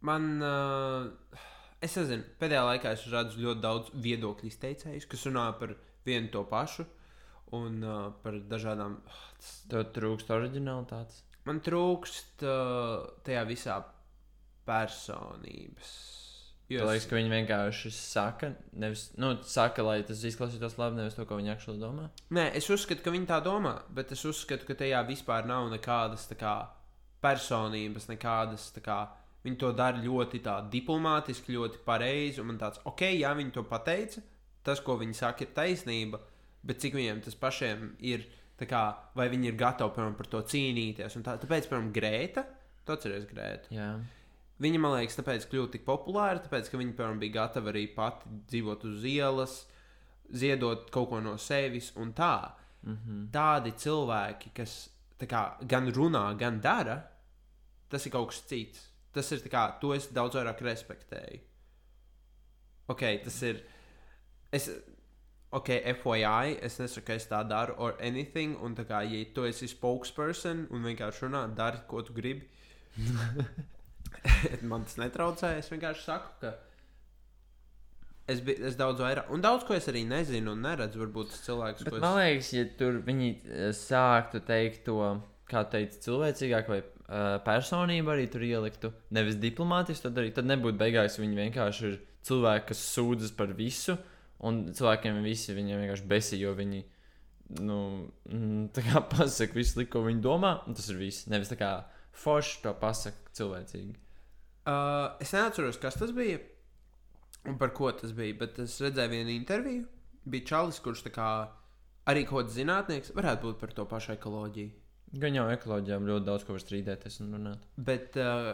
Man, uh, es nezinu, pēdējā laikā es redzu ļoti daudz viedokļu izteicējus, kas runā par vienu to pašu un uh, par dažādām. Tev trūkst originalitātes. Man trūkst uh, tajā visā personības. Jo liekas, ka viņi vienkārši saka, nevis, nu, saka, lai tas izklausītos labi, nevis to, ko viņi aktuāli domā. Nē, es uzskatu, ka viņi tā domā, bet es uzskatu, ka tajā vispār nav nekādas kā, personības, nekādas. Kā, viņi to dara ļoti diplomātiski, ļoti pareizi. Un man tāds, ok, jā, viņi to pateica, tas, ko viņi saka, ir taisnība, bet cik viņiem tas pašiem ir, kā, vai viņi ir gatavi piemēram, par to cīnīties. Tā, tāpēc, piemēram, Grēta, tu atceries Grētu. Jā. Viņa, man liekas, tāpēc kļuva tik populāra, tāpēc, ka viņa, piemēram, bija gatava arī pati dzīvot uz ielas, ziedot kaut ko no sevis un tā. Mm -hmm. Tādi cilvēki, kas kā, gan runā, gan dara, tas ir kaut kas cits. Tas ir kā, to es daudz vairāk respektēju. Ok, tas ir. Es, ok, FYI, es nesaku, ka es tā daru, or anything. Un, tā kā, ja tu esi spokesperson un vienkārši runā, dari, ko tu gribi. man tas netraucē. Es vienkārši saku, ka es, bi, es daudz vairāk, un daudz ko es arī nezinu un neredzu. Varbūt tas cilvēks, Bet ko man es. liekas, ja tur viņi eh, sāktu teikt to, kā teikt, cilvēcīgāk vai uh, personību arī tur ieliktu, nevis diplomātiski to darīt, tad nebūtu beigās viņi vienkārši ir cilvēki, kas sūdzas par visu, un cilvēkiem visi viņiem vienkārši besī, jo viņi. Nu, mm, tā kā pasakā visu, ko viņi domā, un tas ir viss. Nevis tā kā forši to pasakā cilvēcīgi. Uh, es neatceros, kas tas bija un par ko tas bija, bet es redzēju vienu interviju. Bija Čalis, kurš kā arī kaut kāds zinātnieks, varētu būt par to pašu ekoloģiju. Gan jau ekoloģijām ļoti daudz ko var strīdēties un runāt. Bet uh,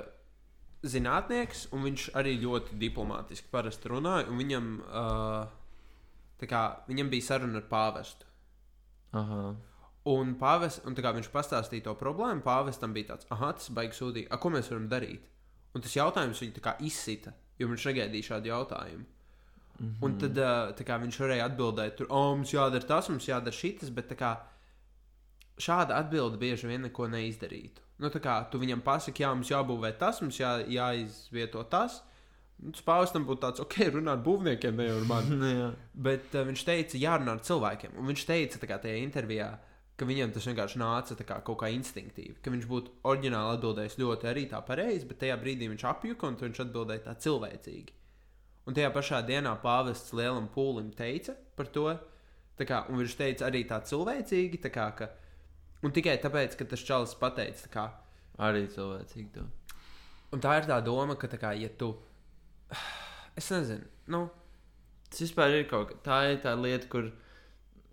zinātnieks, un viņš arī ļoti diplomātiski parasti runāja, un viņam, uh, kā, viņam bija saruna ar pāvestu. Aha. Un, pāves, un kā viņš pastāstīja to problēmu, pāvestam bija tāds, ah, tas baigs sūdīgi, a, ko mēs varam darīt? Un tas jautājums viņu izsita, jo viņš negaidīja šādu jautājumu. Mm -hmm. Un tad uh, tā kā viņš varēja atbildēt, tur, oh, mums jādara tas, mums jādara šitas, bet kā šāda atbilde bieži vien neko neizdarītu. Nu, kā tu viņam pasaki, jā, mums jābūvē tas, mums jā, jāizvieto tas. Nu, Tas pāvestam būtu tāds, ok, runāt ar būvniekiem, ne jau ar mani. Nu. Bet uh, viņš teica, jārunā ar cilvēkiem. Un viņš teica, tā kā tajā intervijā, ka viņam tas vienkārši nāca tā kā kaut kā instinktīvi. Ka viņš būtu oriģināli atbildējis ļoti arī tā pareizi, bet tajā brīdī viņš apjuka un viņš atbildēja tā cilvēcīgi. Un tajā pašā dienā pāvests lielam pūlim teica par to, kā, un viņš teica arī tā cilvēcīgi, tā kā, ka, un tikai tāpēc, ka tas čalis pateica, tā kā, Arī cilvēcīgi to. un tā ir tā doma, ka, tā kā, ja tu, es nezinu, nu, Tas vispār ir kaut kas tā, ir tā lieta, kur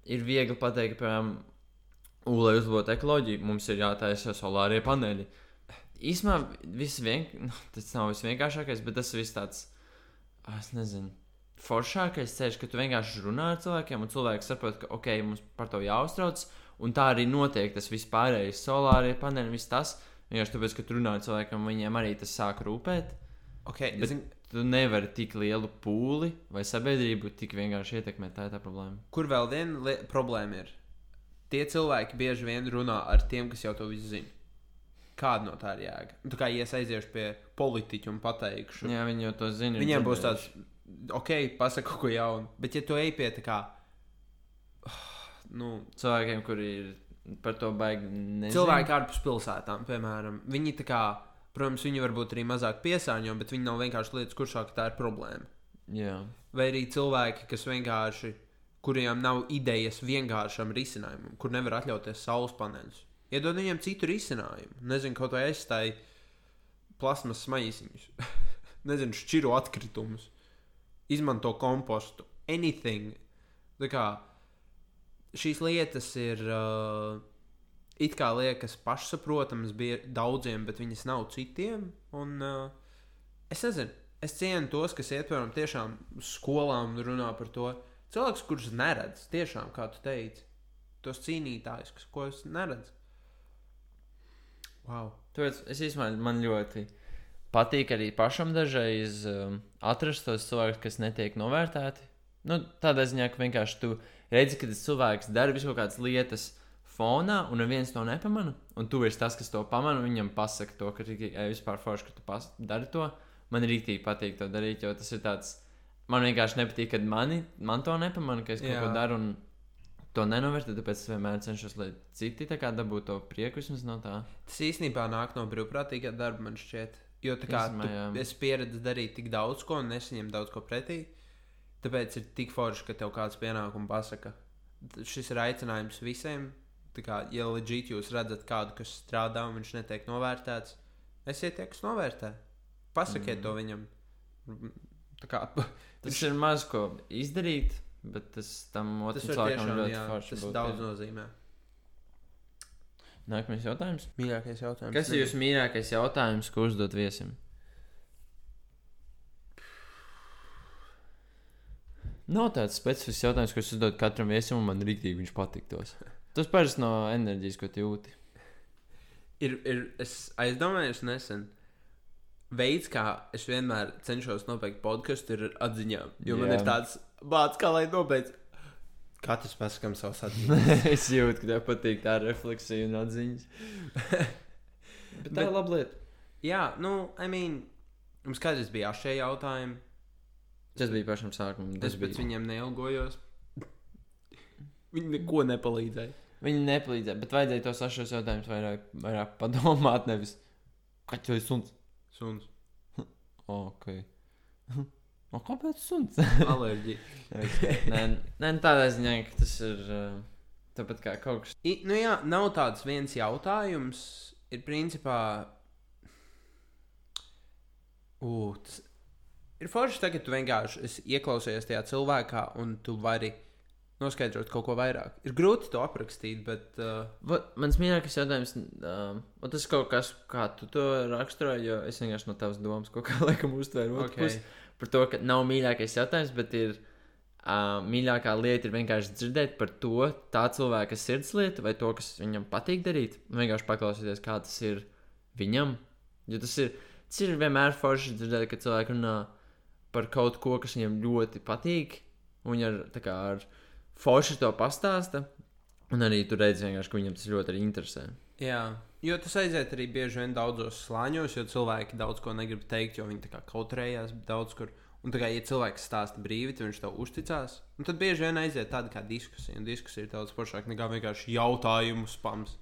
ir viegli pateikt, piemēram, U, lai uzlabotu ekoloģiju, mums ir jātaisa solārie paneļi. Īsumā viss vien... nu, tas nav visvienkāršākais, bet tas viss tāds, ah, es nezinu, foršākais ceļš, ka tu vienkārši runā ar cilvēkiem, un cilvēks saprot, ka, ok, mums par to jāuztrauc, un tā arī notiek tas vispārējais solārie paneļi, viss tas. Vienkārši tāpēc, ka tu runā ar cilvēkiem, viņiem arī tas sāk rūpēt. ok, Bet zin, tu nevari tik lielu pūli vai sabiedrību tik vienkārši ietekmēt. Tā ir tā problēma. kur vēl viena problēma ir? Tie cilvēki bieži vien runā ar tiem, kas jau to visu zina. Kāda no tā ir jēga? Nu, Tā kā ja es aiziešu pie politiķa un pateikšu, Jā, viņi jau to zina. Viņiem būs dzirdējuši. tāds, ok, pasaka kaut ko jaunu. Bet, ja tu ej pie tā kā, nu, cilvēkiem, kuri ir par to baigi. Nezinu. cilvēki ārpus pilsētām, piemēram, viņi tā kā, protams, viņi varbūt arī mazāk piesārņo, bet viņi nav vienkārši lietas, kurš saka, tā ir problēma. Jā, Vai arī cilvēki, kas vienkārši, kuriem nav idejas vienkāršam risinājumam, kur nevar atļauties saules paneļus. Iedod viņiem citu risinājumu. Nezinu, kaut vai aizstāj plasmas maisiņus, nezinu, šķiru atkritumus, izmanto kompostu, anything. Tā kā šīs lietas ir uh, it kā liekas pašsaprotamas daudziem, bet viņas nav citiem. Un, uh, es nezinu, es cienu tos, kas iet piemēram tiešām skolām un runā par to. Cilvēks, kurš neredz, tiešām, kā tu teici, tos cīnītājus, kas, ko es neredzu. Wow. tāpēc es īstenībā man ļoti patīk arī pašam dažreiz um, atrast tos cilvēkus, kas netiek novērtēti. Nu, tādā ziņā, ka vienkārši tu redzi, ka tas cilvēks dara visu kaut kādas lietas fonā, un neviens to nepamana. Un tu esi tas, kas to pamana, un viņam pasaka to, ka tikai "Ej, vispār forši, ka tu dari to. man rītīgi patīk to darīt, jo tas ir tāds. Man vienkārši nepatīk, kad mani, man to nepamana, ka es kaut Jā. ko daru un to nenovērtēju. Tāpēc es vienmēr cenšos, lai citi dabūtu to prieku vismaz no tā. Tas īstenībā nāk no brīvprātīgā darba, man šķiet. Jo tā kā jā. tu esi pieredzējis darīt tik daudz ko un nesaņemt daudz ko pretī. Tāpēc ir tik forši, ka tev kāds pienākums pasaka. Šis ir aicinājums visiem. Tā kā, ja leģīt jūs redzat kādu, kas strādā un viņš netiek novērtēts, esiet tie, kas novērtē. Pasakiet mm. to viņam. Kā, Tas ir maz ko izdarīt, bet tas tam var cilvēkam ļoti forši. tas būt, daudz jā. nozīmē. Nākamais jautājums. Mīļākais jautājums. Kas ir jūsu mīļākais jautājums, ko uzdot viesim? Nav tāds specifisks jautājums, ko es uzdodu katram viesim, un man rīktīgi viņš patiktos. Tas parasti no enerģijas, ko jūti. ir, ir es aizdomājos nesen. Veids, kā es vienmēr cenšos nobeigt podkāstu, ir atziņām. Jo man Jā. ir tāds bāts, kā lai nobeigts. Katrs pasakām savus atziņas. es jūtu, ka tev patīk tā refleksija un atziņas. Bet tā Bet- ir laba lieta. Jā, nu, I mean, mums kādreiz bija šie jautājumi. Tas bija pašam sākumam. Es pēc viņiem neilgojos. Viņi neko nepalīdzēja. Viņi nepalīdzēja, bet vajadzēja tos sašos jautājumus vairāk, vairāk padomāt, nevis kaķis vai suns. Suns. Ok. O, kāpēc suns? Alerģija. nē, nē, nu tādā ziņā, ka tas ir uh, tāpat kā kaut kas. I, nu jā, nav tāds viens jautājums. Ir principā. Ugh, tas ir forši tagad, tu vienkārši ieklausies tajā cilvēkā un tu vari noskaidrot kaut ko vairāk. Ir grūti to aprakstīt, bet. Uh, Va, mans mīļākais jautājums, uh, tas ir kaut kas, kā tu to raksturoji, jo es vienkārši no tavas domas kaut kā laikam uztvēru. Okay. pusi. Par to, ka nav mīļākais jautājums, bet ir uh, mīļākā lieta ir vienkārši dzirdēt par to tā cilvēka sirdslietu vai to, kas viņam patīk darīt. Vienkārši paklausīties, kā tas ir viņam. Jo tas ir, tas ir vienmēr forši dzirdēt, ka cilvēki runā par kaut ko, kas viņam ļoti patīk. Un viņi ar, kā ar forši to pastāsta. Un arī tur redz, vienkārši, ka viņam tas ļoti interesē. jā, jo tas aiziet arī bieži vien daudzos slāņos, jo cilvēki daudz ko negrib teikt, jo viņi kautrējās daudz kur. Un tā kā, ja cilvēks stāsta brīvi, tad viņš tev uzticās. Un tad bieži vien aiziet tāda kā diskusija. Un diskusija ir daudz foršāka nekā vienkārši jautājumu spams.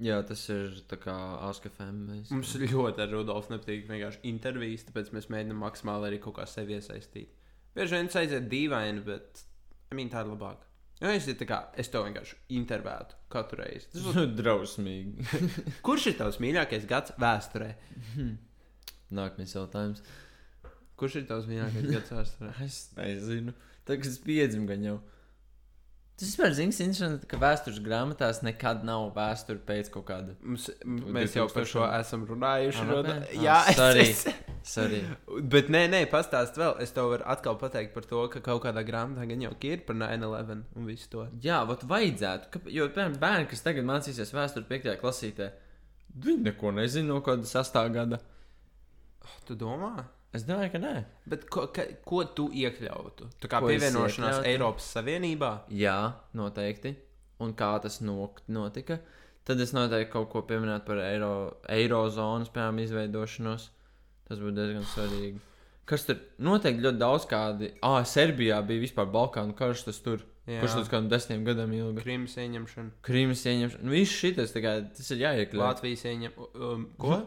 Jā, tas ir tā kā ASKFM. Mēs... Mums ļoti ar Rudolfu nepatīk vienkārši intervijas, tāpēc mēs mēģinām maksimāli arī kaut kā sevi iesaistīt. Bieži vien tas aiziet dīvaini, bet I mean, tā ir labāk. Jo es, tā kā, es to vienkārši intervētu katru reizi. Tas būtu- Drausmīgi. Kurš ir tavs mīļākais gads vēsturē? Nākamais jautājums. Kurš ir tavs mīļākais gads vēsturē? Es nezinu. Tagad es piedzimu gan jau. Tas vispār zināms, interesanti, ka vēstures grāmatās nekad nav vēsture pēc kaut kāda. Mums, mēs jau par šo 2000. esam runājuši. Ah, Roda. labi. Jā, Ah, sorry. es, es, Sorry. Bet nē, nē, pastāst vēl. Es tev varu atkal pateikt par to, ka kaut kādā grāmatā gan jau ir par 9-11 un visu to. Jā, vat vajadzētu. Ka, jo, piemēram, bērni, kas tagad mācīsies vēsturi 5. klasītē, viņi neko nezina no kāda 6. gada. Tu domā? Es domāju, ka nē. Bet ko, ka, ko tu iekļautu? Tā kā Ko pievienošanās iekļautu? Eiropas Savienībā. Jā, noteikti. Un kā tas notika? Tad es noteikti kaut ko pieminētu par eiro, eirozonas, piemēram, izveidošanos. Tas būtu diezgan svarīgi. Kas tur noteikti ļoti daudz kādi. Ah, Serbijā bija vispār Balkānu karš, tas tur. Jā. Kurš līdz kādam desmitiem gadam ilga? Krimas ieņemšana, Krīmas ieņemšana. Nu, Viss šis kā tas ir jāiekļauj. Latvijas ieņemšana. Um, ko?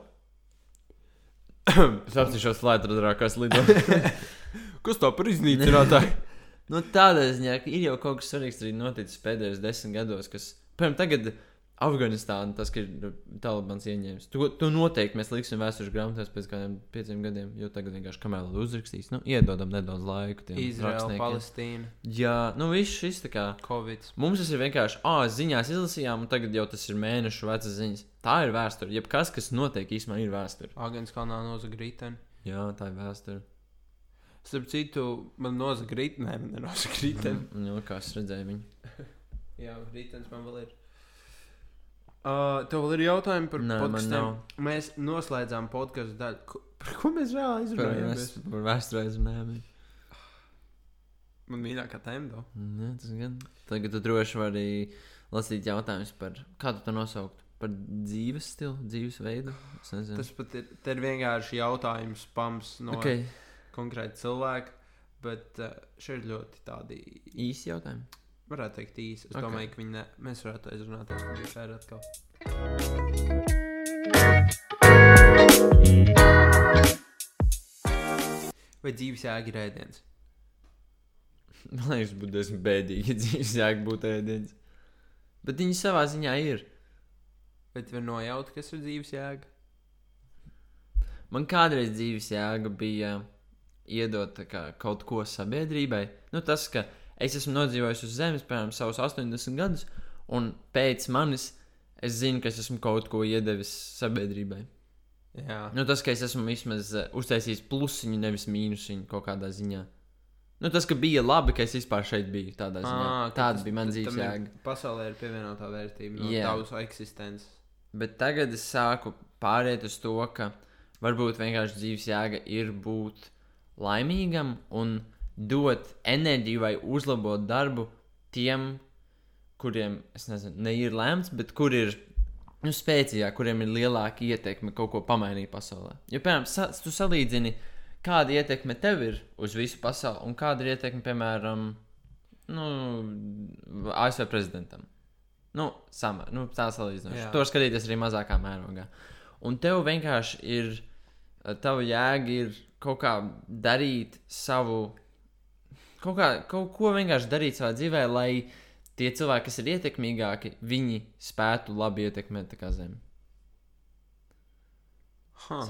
Es apsīšos Latvijā, kas lido. Kas tā par iznīcinātāju? nu, tādā ziņā, ka ir jau kaut kas svarīgs arī noticis pēdējos desmit gados, kas, piemēram, tagad Afganistāna, tas, ka ir Talibans ieņēmis. To, to noteikti mēs liksim vēstures grāmatās pēc kādiem pieciem gadiem, jo tagad vienkārši kamēr uzrakstīs, nu, iedodam nedaudz tiem Izraela. Palestīna, Jā, nu, viss šis tā kā. Covid. Mums tas ir vienkārši, ah, ziņās izlasījām, un tagad jau tas ir mēnešu vecas ziņas. Tā ir vēsture. Jebkas, kas notiek, īstenībā ir vēsture. Agenskalnā nozaga rīteni. Jā, tā ir vēsture. Starp citu, man nozaga rīteni. Nē, man nenozaga rīteni. Nu, kā es redzēju viņu. Jā, rītens man vēl ir. Uh, tev vēl ir jautājumi par Nē, nav. Mēs noslēdzām podkāstu daļu. Ko, par ko mēs aizrunājām? mēs par vēsturē runājām. Man mīļākā tēma. Jā, tas gan. Tagad tu droši vari lasīt jautājumus par kādu to nosaukt. par dzīves stilu, dzīvesveidu. Tas pat ir, ir vienkārši jautājums, pams no okay. konkrēta cilvēka. Bet šeit ir ļoti tādi, īsi jautājumi. Varētu teikt, īsi. Es Ok. okay. domāju, ka viņi ne, mēs varētu aizrunāties par šo sēru atkal. Vai dzīves jēga ir ēdiens? Man liekas, būtu diezgan bēdīgi, ja dzīves jēga būtu ēdiens. Bet viņi savā ziņā ir. Tu vari nojaut, kas ir dzīves jēga? Man kādreiz dzīves jēga bija iedot kā, kaut ko sabiedrībai. Nu, tas, ka es esmu nodzīvojis uz Zemes, piemēram, savus 80 gadus, un pēc manis es zinu, ka es esmu kaut ko iedevis sabiedrībai. Jā, Nu, tas, ka es esmu vismaz uh, uztaisījis plusiņu, nevis mīnusiņu kaut kādā ziņā. Nu, tas, ka bija labi, ka es vispār šeit biju. Tādā ziņā. Ā, ka Tāda tas- bija mana dzīves jēga. Pasaulē ir pievienotā vērtība no Jā. tavas eksistences. Bet tagad es sāku pāriet uz to, ka varbūt vienkārši dzīves jēga ir būt laimīgam un dot enerģiju vai uzlabot darbu tiem, kuriem, es nezinu, ne ir lemts, bet kur ir nu, spēcīgāk, kuriem ir lielāka ietekme kaut ko pamainīt pasaulē. Jo, piemēram, sa tu salīdzini, kāda ietekme tev ir uz visu pasauli un kāda ir ietekme, piemēram, nu, ASV prezidentam. Nu, sama, nu, tā salīdzinoši. To skatīties arī mazākā mērogā. Un tev vienkārši ir, tava jēga ir kaut kā darīt savu, kaut, kā, kaut ko vienkārši darīt savā dzīvē, lai tie cilvēki, kas ir ietekmīgāki, viņi spētu labi ietekmēt zemi. Huh.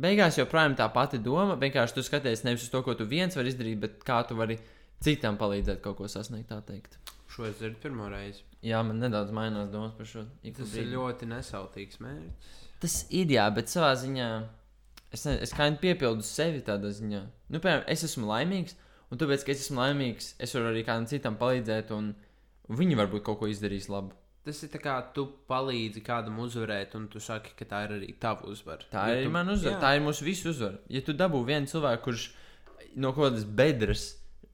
Beigās joprojām tā pati doma. Vienkārši tu skaties nevis uz to, ko tu viens vari izdarīt, bet kā tu vari citam palīdzēt kaut ko sasniegt. tā teikt. Šo es dzirdu pirmo reizi. Jā, man nedaudz mainās domas par šo. Tas ir brīdim. ļoti nesautīgs mērķis. Tas ir jā, bet savā ziņā es, ne, es kā jau piepildu sevi tādā ziņā. Nu, piemēram, es esmu laimīgs, un tāpēc, ka es esmu laimīgs, es varu arī kādam citam palīdzēt, un viņi varbūt kaut ko izdarīs labu. Tas ir tā kā tu palīdzi kādam uzvarēt, un tu saki, ka tā ir arī tava uzvara. Tā Jo ir tu- mana uzvara, Jā. tā ir mūsu visu uzvara. Ja tu dabū vienu cilvēku, kurš no kaut kādas bedres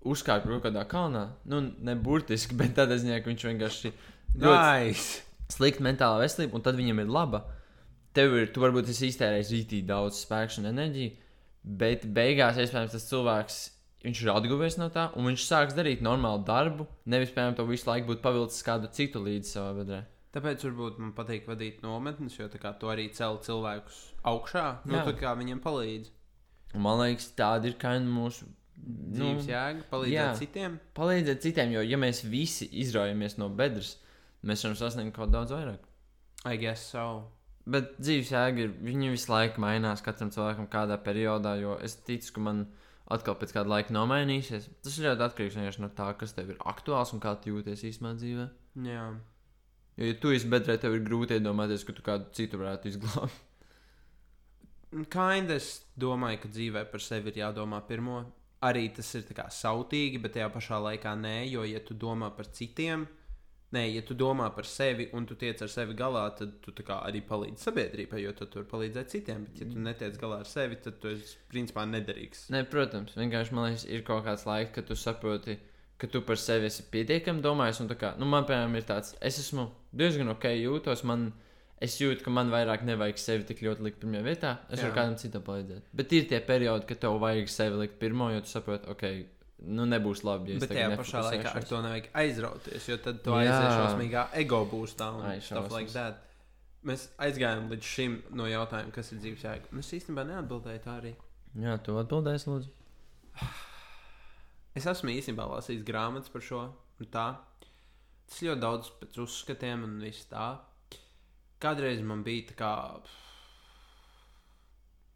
uzkāpa kaut kādā kalnā, nu, ne burtiski, bet tādā ziņā, ka viņš vienkārši Nice. slikta mentālā veselība, un tad viņam ir laba. Tev ir, tu varbūt esi iztērējis rītīgi daudz spēku un enerģiju, bet beigās, iespējams, tas cilvēks. Viņš ir atguvies no tā, un viņš sāks darīt normālu darbu. Nevis, piemēram, to visu laiku būtu pavilcis kādu citu līdzi savā bedrē. Tāpēc varbūt man patīk vadīt nometnes, jo tā kā tu arī cel cilvēkus augšā. Nu, Jā. tā kā viņiem palīdz. Un man liekas, tāda ir kā mūsu Dzīves jēga, palīdzēt jā. citiem. palīdzēt citiem, jo, ja mēs visi izraujamies no bedres, mēs varam sasniegt kaut daudz vairāk. I guess so. Bet dzīves jēga ir, viņi visu laiku mainās katram cilvēkam kādā periodā, jo es ticu, ka man atkal pēc kāda laika nomainīsies. Tas ļoti atkarīgs no tā, kas tev ir aktuāls un kā tu jūties īstenībā dzīvē. Jā. Jo, ja tu esi bedrē, tev ir grūti iedomāties, ka tu kādu citu varētu izglābt. Kind es domāju, ka dzīvē par sevi ir jādomā pirmo. Arī tas ir tā kā sautīgi, bet tajā pašā laikā nē, jo, ja tu domā par citiem, nē, ja tu domā par sevi un tu tiec ar sevi galā, tad tu arī palīdzi sabiedrībai, jo tu vari palīdzēt citiem. Bet, ja tu netiec galā ar sevi, tad tu esi principā nederīgs. Nē, protams, vienkārši man liekas, ir kaut kāds laiks, kad tu saproti, ka tu par sevi esi pietiekami domājis. un tā Kā, nu, man, piemēram, ir tāds, es esmu diezgan ok jūtos. Man, es jūtu, ka man vairāk nevajag sevi tik ļoti likt pirmajā vietā. Es Jā. varu kādam citam palīdzēt. Bet ir tie periodi, kad tev vajag sevi likt pirmo, jo tu saproti, ok, nu nebūs labi. Ja Bet tajā pašā laikā ar to nevajag aizrauties, jo tad tu aizies šausmīgā ego būstā un Ai, stuff like that. Mēs aizgājām līdz šim no jautājuma, kas ir dzīves jēga. Es īstenībā neatbildēju tā arī. Jā, tu atbildēsi, lūdzu. Es esmu īstenībā lasījis grāmatas par šo. Tā. Tas ļoti daudz pēc uzskatiem un viss tā. Kādreiz man bija tā kā.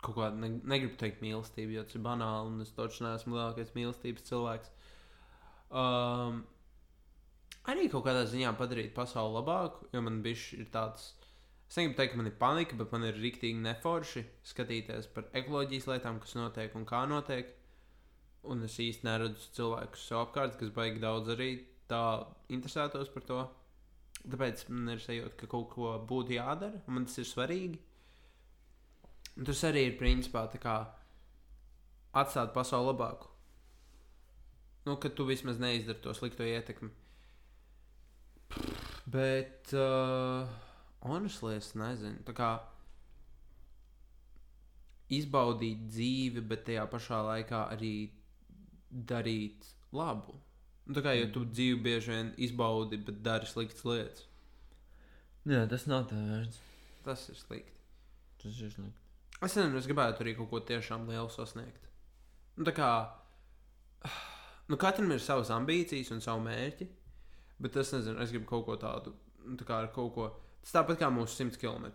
Kaut kāda, ne, negribu teikt mīlestība, jo tas ir banāli, un es taču neesmu lielākais mīlestības cilvēks. Um, arī kaut kādā ziņā padarīt pasauli labāku, jo man bija tāds. Es negribu teikt, ka man ir panika, bet man ir rīktīgi neforši skatīties par ekoloģijas lietām, kas notiek un kā notiek. Un es īsti neredzu cilvēkus sev apkārt, kas baigi daudz arī tā interesētos par to. Tāpēc man ir sajūta, ka kaut ko būtu jādara, un man tas ir svarīgi. Un tas arī ir principā tā kā atstāt pasauli labāku. Nu, ka tu vismaz neizdari to slikto ietekmi. Bet uh, honestly, es nezinu. Tā kā izbaudīt dzīvi, bet tajā pašā laikā arī darīt labu. Nu, tā kā jau tu dzīvi bieži vien izbaudi, bet dari sliktas lietas. Jā, tas nav tā vērts. Tas ir slikti. Tas ir slikti. Es nezinu, es gribētu arī kaut ko tiešām lielu sasniegt. Nu, tā kā nu, katram ir savas ambīcijas un savu mērķi, bet es nezinu, es gribu kaut ko tādu, nu, tā kā ar kaut ko. Tas tāpat kā mūsu 100 km.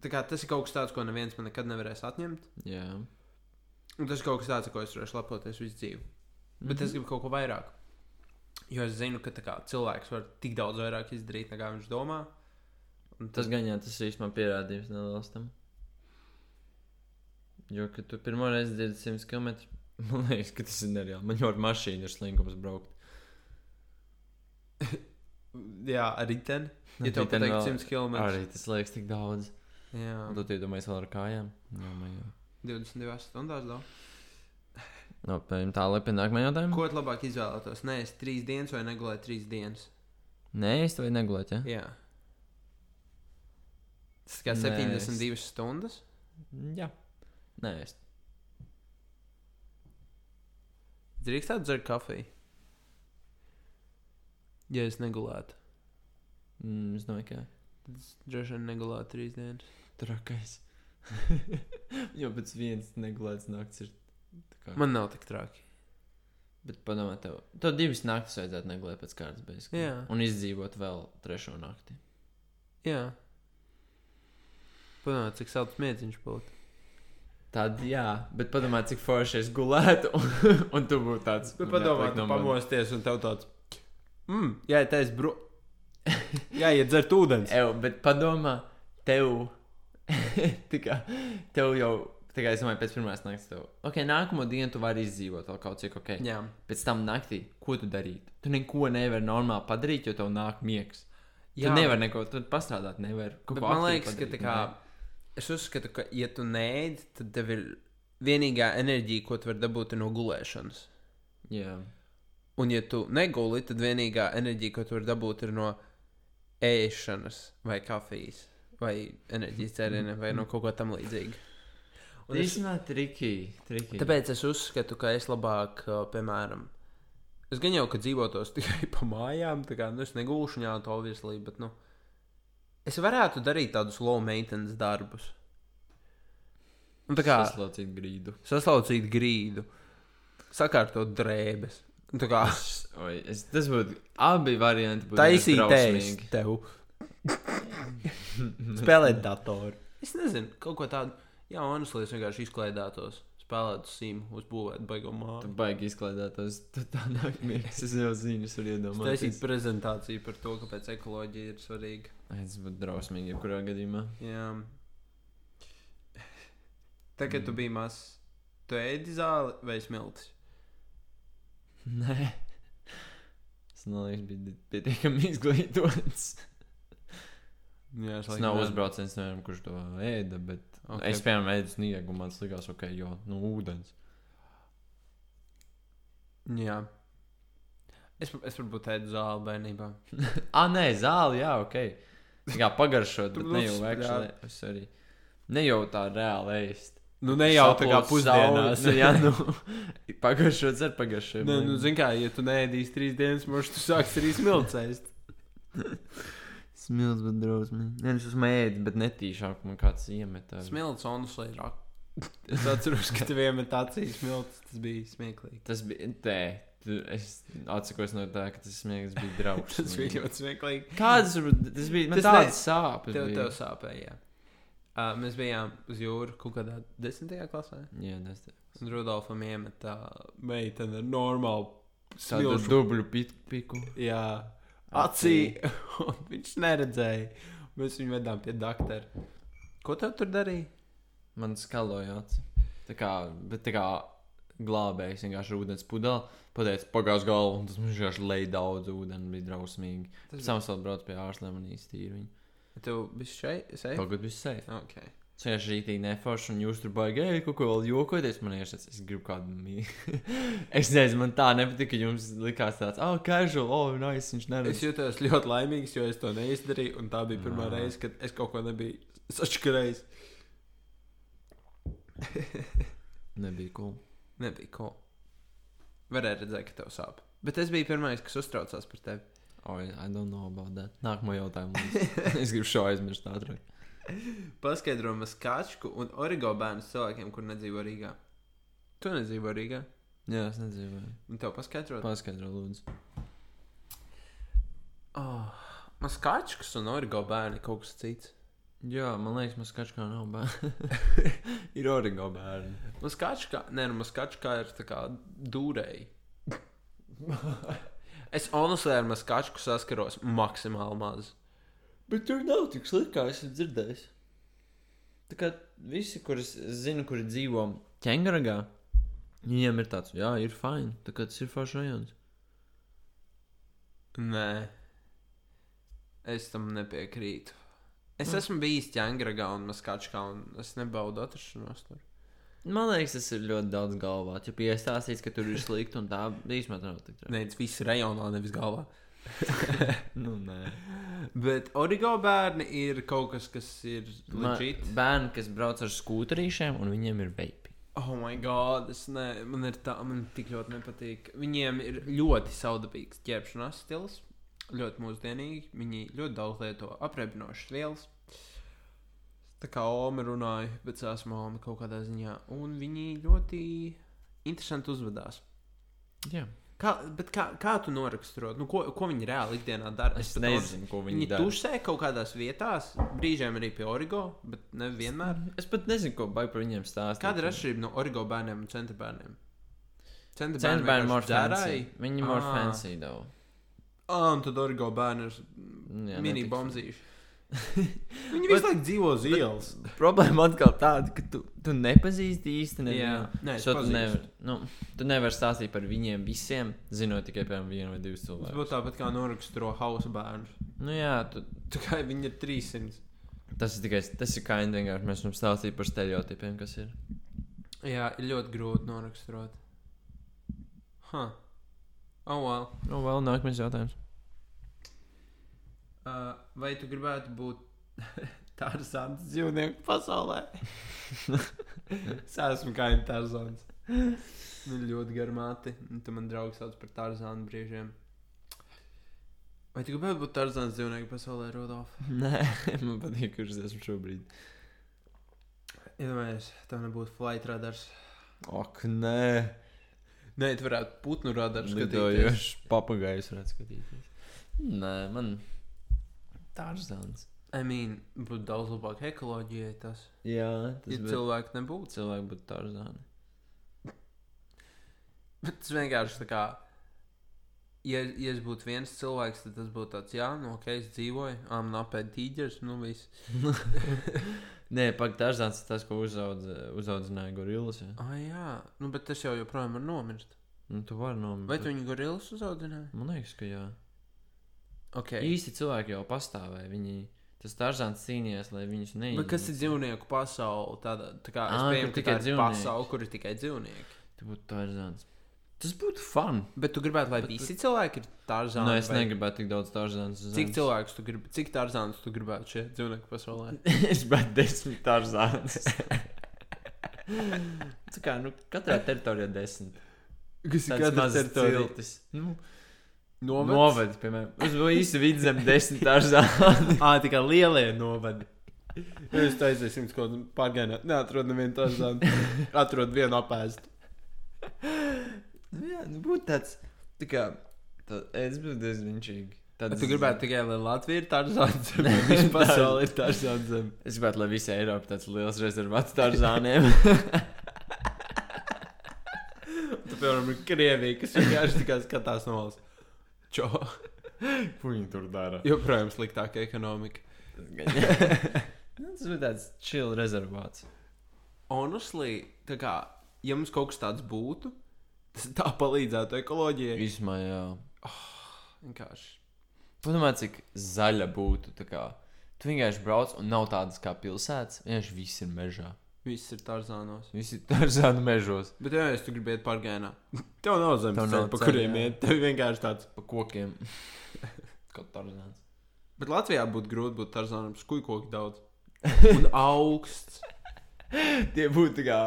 Tā kā tas ir kaut kas tāds, ko neviens man nekad nevarēs atņemt. Jā. Un tas ir kaut kas tāds, ko es varēšu lepoties visu dzīvi. Bet mm -hmm. es gribu kaut ko vairāk. Jo es zinu, ka tā kā, cilvēks var tik daudz vairāk izdarīt, nekā viņš domā. Un Tas gan jā, tas ir īstenībā pierādījums neliels tam. Jo, kad tu pirmo reizi dzirdi 100 km, man liekas, ka tas ir nereāli. Man jau ar mašīnu ir slinkums braukt. Jā, arī ten. Ja tev vēl- 100 km. Arī tas liekas tik daudz. Jā, Un tu iedomājies vēl ar kājām. Jā, man jau. 22 stundās daudz. No, pēc tā lepina nākamajā jautājumā. Ko tu labāk izvēlētos? Nē, es trīs dienas vai negulēju trīs dienas. Nē, es to negulēju. Ja? Jā. Tas kā Nē, 72 stundas. Jā, nē, es. Drīkstētu dzert kafiju. Ja es negulētu, Mm, es domāju, ka tad es droši vien negulētu trīs dienas. trakais. jo pēc vienas negulētas nakts ir. tā Kā... Man nav tik traki. Bet padomā, tev, tev divas naktis vajadzētu negulēt pēc kārtas beigas. Jā. Un izdzīvot vēl trešo nakti. Jā. Padomā, cik salds miedziņš būtu. Tad, jā, bet padomā, cik forši es gulētu, un, un tu būtu tāds. Man padomā, tu pamosties un tev tāds. Mm, jā, tā es bro. jā, iet dzert ūdens. Ew, bet padomā, tev. kā, tev jau, tā kā es domāju, pēc pirmās naktas tev. Ok, nākamo dienu tu vari izdzīvot vēl kaut cik ok. Jā. Pēc tam naktī, ko tu darītu? Tu neko nevari normāli padarīt, jo tev nāk miegs. Tu Jā. nevari neko, tu pastrādāt nevari. Man liekas, ka padarīt tā kā. nevari. Es uzskatu, ka, ja tu nēdi, tad tev ir vienīgā enerģija, ko tu vari dabūt, no gulēšanas. Jā. Un, ja tu neguli, tad vienīgā enerģija, ko tu vari dabūt, ir no ēšanas, vai kafijas, vai enerģijas dzērieniem, vai no kaut kā tam līdzīga. Tas ir triki. tāpēc es uzskatu, ka es labāk, piemēram, es gan jau, ka dzīvotos tikai pa mājām, tā kā nu, es negulšu ņātu, obviously, bet, nu, es varētu darīt tādus low maintenance darbus. Un tā kā Saslaucīt grīdu. saslaucīt grīdu, sakārtot drēbes. Un Tā kā Oi, es, tas būtu abi varianti. būtu taisīt drausmīgi. tēst tev. Spēlēt datoru. Es nezinu, kaut ko tādu. Jā, honestly, es vienkārši izklaidētos. Spēlētu simu, uzbūvētu baigo māju. baigi izklaidētos. Tu tā nākamais. Es jau zinu, es varu Taisīt iedomāties. prezentāciju par to, kāpēc ekoloģija ir svarīga. Tas būtu drausmīgi, jebkurā gadījumā. Jā. Tā kā tu biji mazs, tu ēdi zāli vai smiltis? Nē. Es nelieku, bija pietiekami izglītots. Jā, es Tas nav nevienam, kurš to ēda, bet. Okay. es, piemēram, ēdu sniegu, un man likās, ok, jo, nu, ūdens. Jā. Es, es varbūt ēdu zāli bērnībā. Ah, nē, zāle, jā, ok. Kā pagaršot, bet ne jau actually, es arī. Ne jau tā reāli ēst. Nu, ne jau tā kā pusdienās. sauli, Nu, jā, nu, pagaršot, ar pagaršot. Nē, nu, zini, kā, ja tu neēdīsi trīs dienas, možda tu sāksi arī smilcēst. Smilts, bet drausmīgi. Nē, es esmu ēdis, bet netīšāk man kāds iemetā. Smilts un slēdz. Es atceros, ka tev iemet acīs smilts. Tas bija smieklīgi. Tas bija, tē, tu, es atsakos no tā, ka tas smieklīgs bija draugs. Tas bija ļoti smieklīgi. Kādas tas bija, man Tas tādas ne- sāpes Tev, bija. tev sāpēja. Uh, mēs bijām uz jūru kaut kādā desmitajā klasē. Jā, tas tā. Un Rudolfam iemeta meitene ar normālu smilšu. dubļu pit- piku. Jā, acī. un viņš neredzēja. Mēs viņu vedām pie doktora. Ko tev tur darīja? Man skaloja acis. Tā kā, bet tā kā glābējs vienkārši ūdens pudeli. Pateicis, pagās galvu, un tas mums vienkārši lej daudz ūdeni, bija drausmīgi. Tas Pēc tam es vēl braucu pie ārstiem un īsti tīri viņu. Tev bija šeit? Tagad viss safe. Okay. Vienkārši rītīgi neforši, un jūs tur baigājāt kaut ko vēl jokoties. Man liekas, es gribu kādu mīlu. es nezinu, man tā nepatika, ka jums likās tāds, ah, oh, casual, oh, nice, viņš Es neredz. jutos ļoti laimīgs, jo es to neizdarīju. Un tā bija pirmā Nā. reize, kad es kaut ko nebiju sačakarējis. Nebija cool. Nebija ko. Varēja redzēt, ka tev sāp. Bet es biju pirmais, kas uztraucās par tevi. Oh, I don't know about that. Nākamā jautājuma. es gribu šo aizmirst ātrāk. Paskaidro man skačku un origo bērnu cilvēkiem, kur nedzīvo Rīgā. Tu nedzīvo Rīgā. Jā, es nedzīvoju. Un tev paskaidrot, Paskaidro, lūdzu. oh, man skačkas un origo bērni kaut kas cits. Jā, man liekas, man skačs kā nav bērni. ir origo bērni. Man skačka, nē, nu man skačka ir tā kā dūrēji. es honestly ar man skačku saskaros maksimāli maz. Bet tur nav tik slikti, kā es esmu dzirdējis. Tā kā visi, kurus zinu, kuri dzīvo ķēngaragā, viņiem ir tāds, jā, ir fini. Tā kā tas ir foršs rajons. Nē, es tam nepiekrītu. Es esmu bijis ķēngragā un maskačkā, un es nebaudu atrašanos tur. Man liekas, tas ir ļoti daudz galvā. Ja piestāstīts, ka tur ir slikti un tā, īstenībā tā nav tik traki. Nē, tas viss rajonā, nevis galvā. Nu, nē. Bet origo bērni ir kaut kas, kas ir Man, legit. bērni, kas brauc ar skūterīšiem, un viņiem ir veipi. Oh, my God! Es ne, man ir tā, man tik ļoti nepatīk. Viņiem ir ļoti saudabīgs ķerpšanās stils, ļoti mūsdienīgi. Viņi ļoti daudz lieto apreibinošas vielas. Tā kā Omi runāja, bet es esmu Omi kaut kādā ziņā. Un viņi ļoti interesanti uzvedās. Jā. Kā, bet kā, kā tu noraksturot? Nu, ko, ko viņi reāli ikdienā dara? Es pat nezinu, ko Viņi viņi dara. tušē kaut kādās vietās, brīžiem arī pie origo, bet ne vienmēr. Es pat nezinu, ko baigi par viņiem stāstīt. Kāda ir atšķirība no origo bērniem un centra bērniem? Centra Centra bērni more dzērāji. fancy. Viņi more Ā. fancy, though. Ah, un tad origo bērni ir mini bombzīši. Viņi visu laiku dzīvo uz ielas. Problēma atkal tāda, ka tu, tu nepazīsti īsti Jā, nē, So tu pazīstu. nevari nu, nevar stāstīt par viņiem visiem, zinot tikai piemēram vienu vai divus Tas cilvēkus. būtu tāpat kā noraksturo hausa bērnu. Nu, jā, tu, kā viņi ir 300. tas ir tikai tas ir kind vienkārši. Mēs varam stāstīt par stereotipiem, kas ir. Jā, ir ļoti grūti noraksturot. Huh. Oh, well. Nu, vēl nākamais jautājums. Uh, vai tu gribētu būt Tarzāns dzīvnieku pasaulē? es esmu kā viņa Tarzāns. Nu, ļoti garmāti. Tu man draugs sauc par Tarzānu brīžiem. Vai tu gribētu būt Tarzāns dzīvnieku pasaulē, Rudolf? Nē, man patīk, kurš es esmu šobrīd. Iedomājies, tev nebūtu flight radars. Ak, nē, Nē, tu varētu putnu radaru skatīties. lidojošs papagailis varētu skatīties. Nē, man Tarzans. I mean, būtu daudz labāk ekoloģijai tas. Jā, tas Ja bija cilvēki nebūtu. cilvēki būtu Tarzani. Bet tas vienkārši tā kā. Ja, ja es būtu viens cilvēks, tad tas būtu tāds, jā, nu, ok, es dzīvoju, ah, man apēd tīģeris, nu, viss. Nē, pagaidi, Tarzans ir tas, ko uzaudz, uzaudzināja gorillas. Ja? Ah, jā, nu, bet tas jau joprojām var nomirst. Nu, tu vari nomirt. Vai tu viņu gorillas uzaudzināji? Man liekas, ka jā. Ok. Īsti cilvēki jau pastāvēja. Viņi, tas Tarzans cīnījās, lai viņus neiznīcinātu. kas ir dzīvnieku pasaule? Tāda, tā kā es pieņemu, ka tikai tā ir dzīvnieki. pasaule, kur ir tikai dzīvnieki. Tas būtu Tarzans. Tas būtu fun. Bet tu gribētu, lai Bet- visi cilvēki ir tārzāni? Nu, es negribētu tik daudz Tarzans. uz Cik cilvēkus tu gribi, cik tārzānus tu gribētu šeit dzīvnieku pasaulē? es gribētu desmit Tarzans. Tā kā, nu, katrā teritorijā desmit. Kas Tāds mazs ciltis. Nu, Novads? Novadi, piemēram, uz visu vidzem desmit Tarzani. Ā, tikai lielie novadi. Jūs tā aiziesim kaut kādā pārgājienā. Neatrod nevienu tādu. Atrod vienu apēstu. Nu, jā, nu, būtu tāds, tā kā, tā, es būtu diezgan vinčīgi. Tad tu gribētu tikai, lai Latvija ir tāda zeme, vai visa pasaule ir tāda zeme. Es gribētu, lai visa Eiropa tāds liels rezervāts Tarzāniem. Tu, piemēram, ir Krievija, kas vienkārši tikai skatās no malas. Čo? Ko viņi tur dara? Joprojām sliktāka ekonomika. Nu, Tas bija tāds chill rezervāts. Honestly, tā kā, ja mums kaut kas tāds būtu, tas tā palīdzētu ekoloģijai. Īsumā, jā. Vienkārši. Padomā, cik zaļa būtu Tu vienkārši brauc un nav tādas kā pilsētas. Vienkārši viss ir mežā. Viss ir Tarzānos. Visi ir tārzānu mežos. Bet, ja es tu gribi iet pargēnā, tev nav zemes Tev ceļa, nav pa ceļa, kuriem jā. iet. Tev vienkārši tāds. Pa kokiem. Kaut tārzāns. Bet Latvijā būtu grūti būt Tarzānam, skujkoki daudz. Un augsts. Tie būtu kā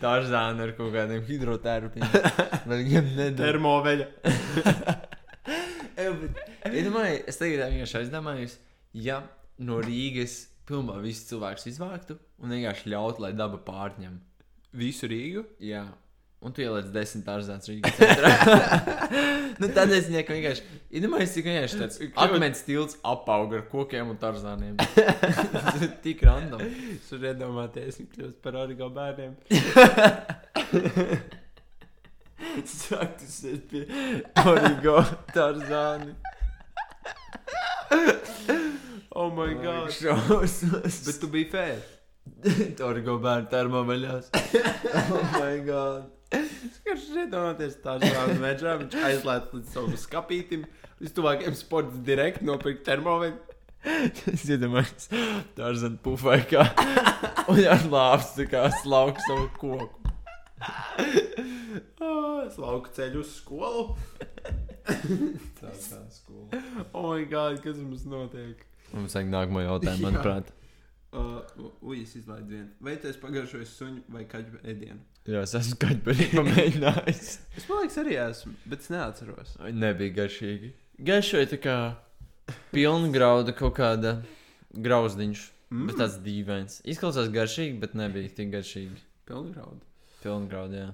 tārzāni ar kaut kādiem hidrotērpiem. Vai viņiem nedara? Termoveļa. Iedomājieties, es tagad vienkārši aizdomājos, ja no Rīgas pilnībā visus cilvēkus izvāktu un vienkārši ļautu, lai daba pārņem. Visu Rīgu. Jā. Un tu ieliec desmit tārzāns Rīgas centrā. nu, tad es viņai vienkārši, iedomājieties, cik vienkārši tāds akmens tilts apauga ar kokiem un tārzāniem. Tas ir tik random. Es varu iedomāties, ka kļūst par origo bērniem. Sāk, tas ir pie origo tārzāni. Oh my god. Šausmas. Bet tu biji fair. Origo bērnu termoveļās. oh my god. Viņš iedomāties Tarzānu mežā, viņš aizlēc līdz savam skapītim, līdz tuvākajam sports direkti nopirkt termoveļu. Es iedomājos, tā ir zina, pufai kā. Un ar lāps tā kā slauka savu koku. Oh, es lauku ceļu uz skolu. Tā kā skola. Oh my god, kas mums notiek? Mums vajag nākamo jautājumu, manuprāt. Uh, Ui, es izlaidu vienu. Vai tu esi pagaršojis suņu vai kaķu ēdienu? Jā, es esmu kaķi pamēģinājis. Es man liekas, arī esmu, bet es neatceros. Nebija garšīgi. Garšoja tā kā pilna grauda kaut kāda grauzdiņš. Mm. Bet tāds dīvains. Izklausās garšīgi, bet nebija tik garšīgi. Pilngraudu. Pilna grauda, jā.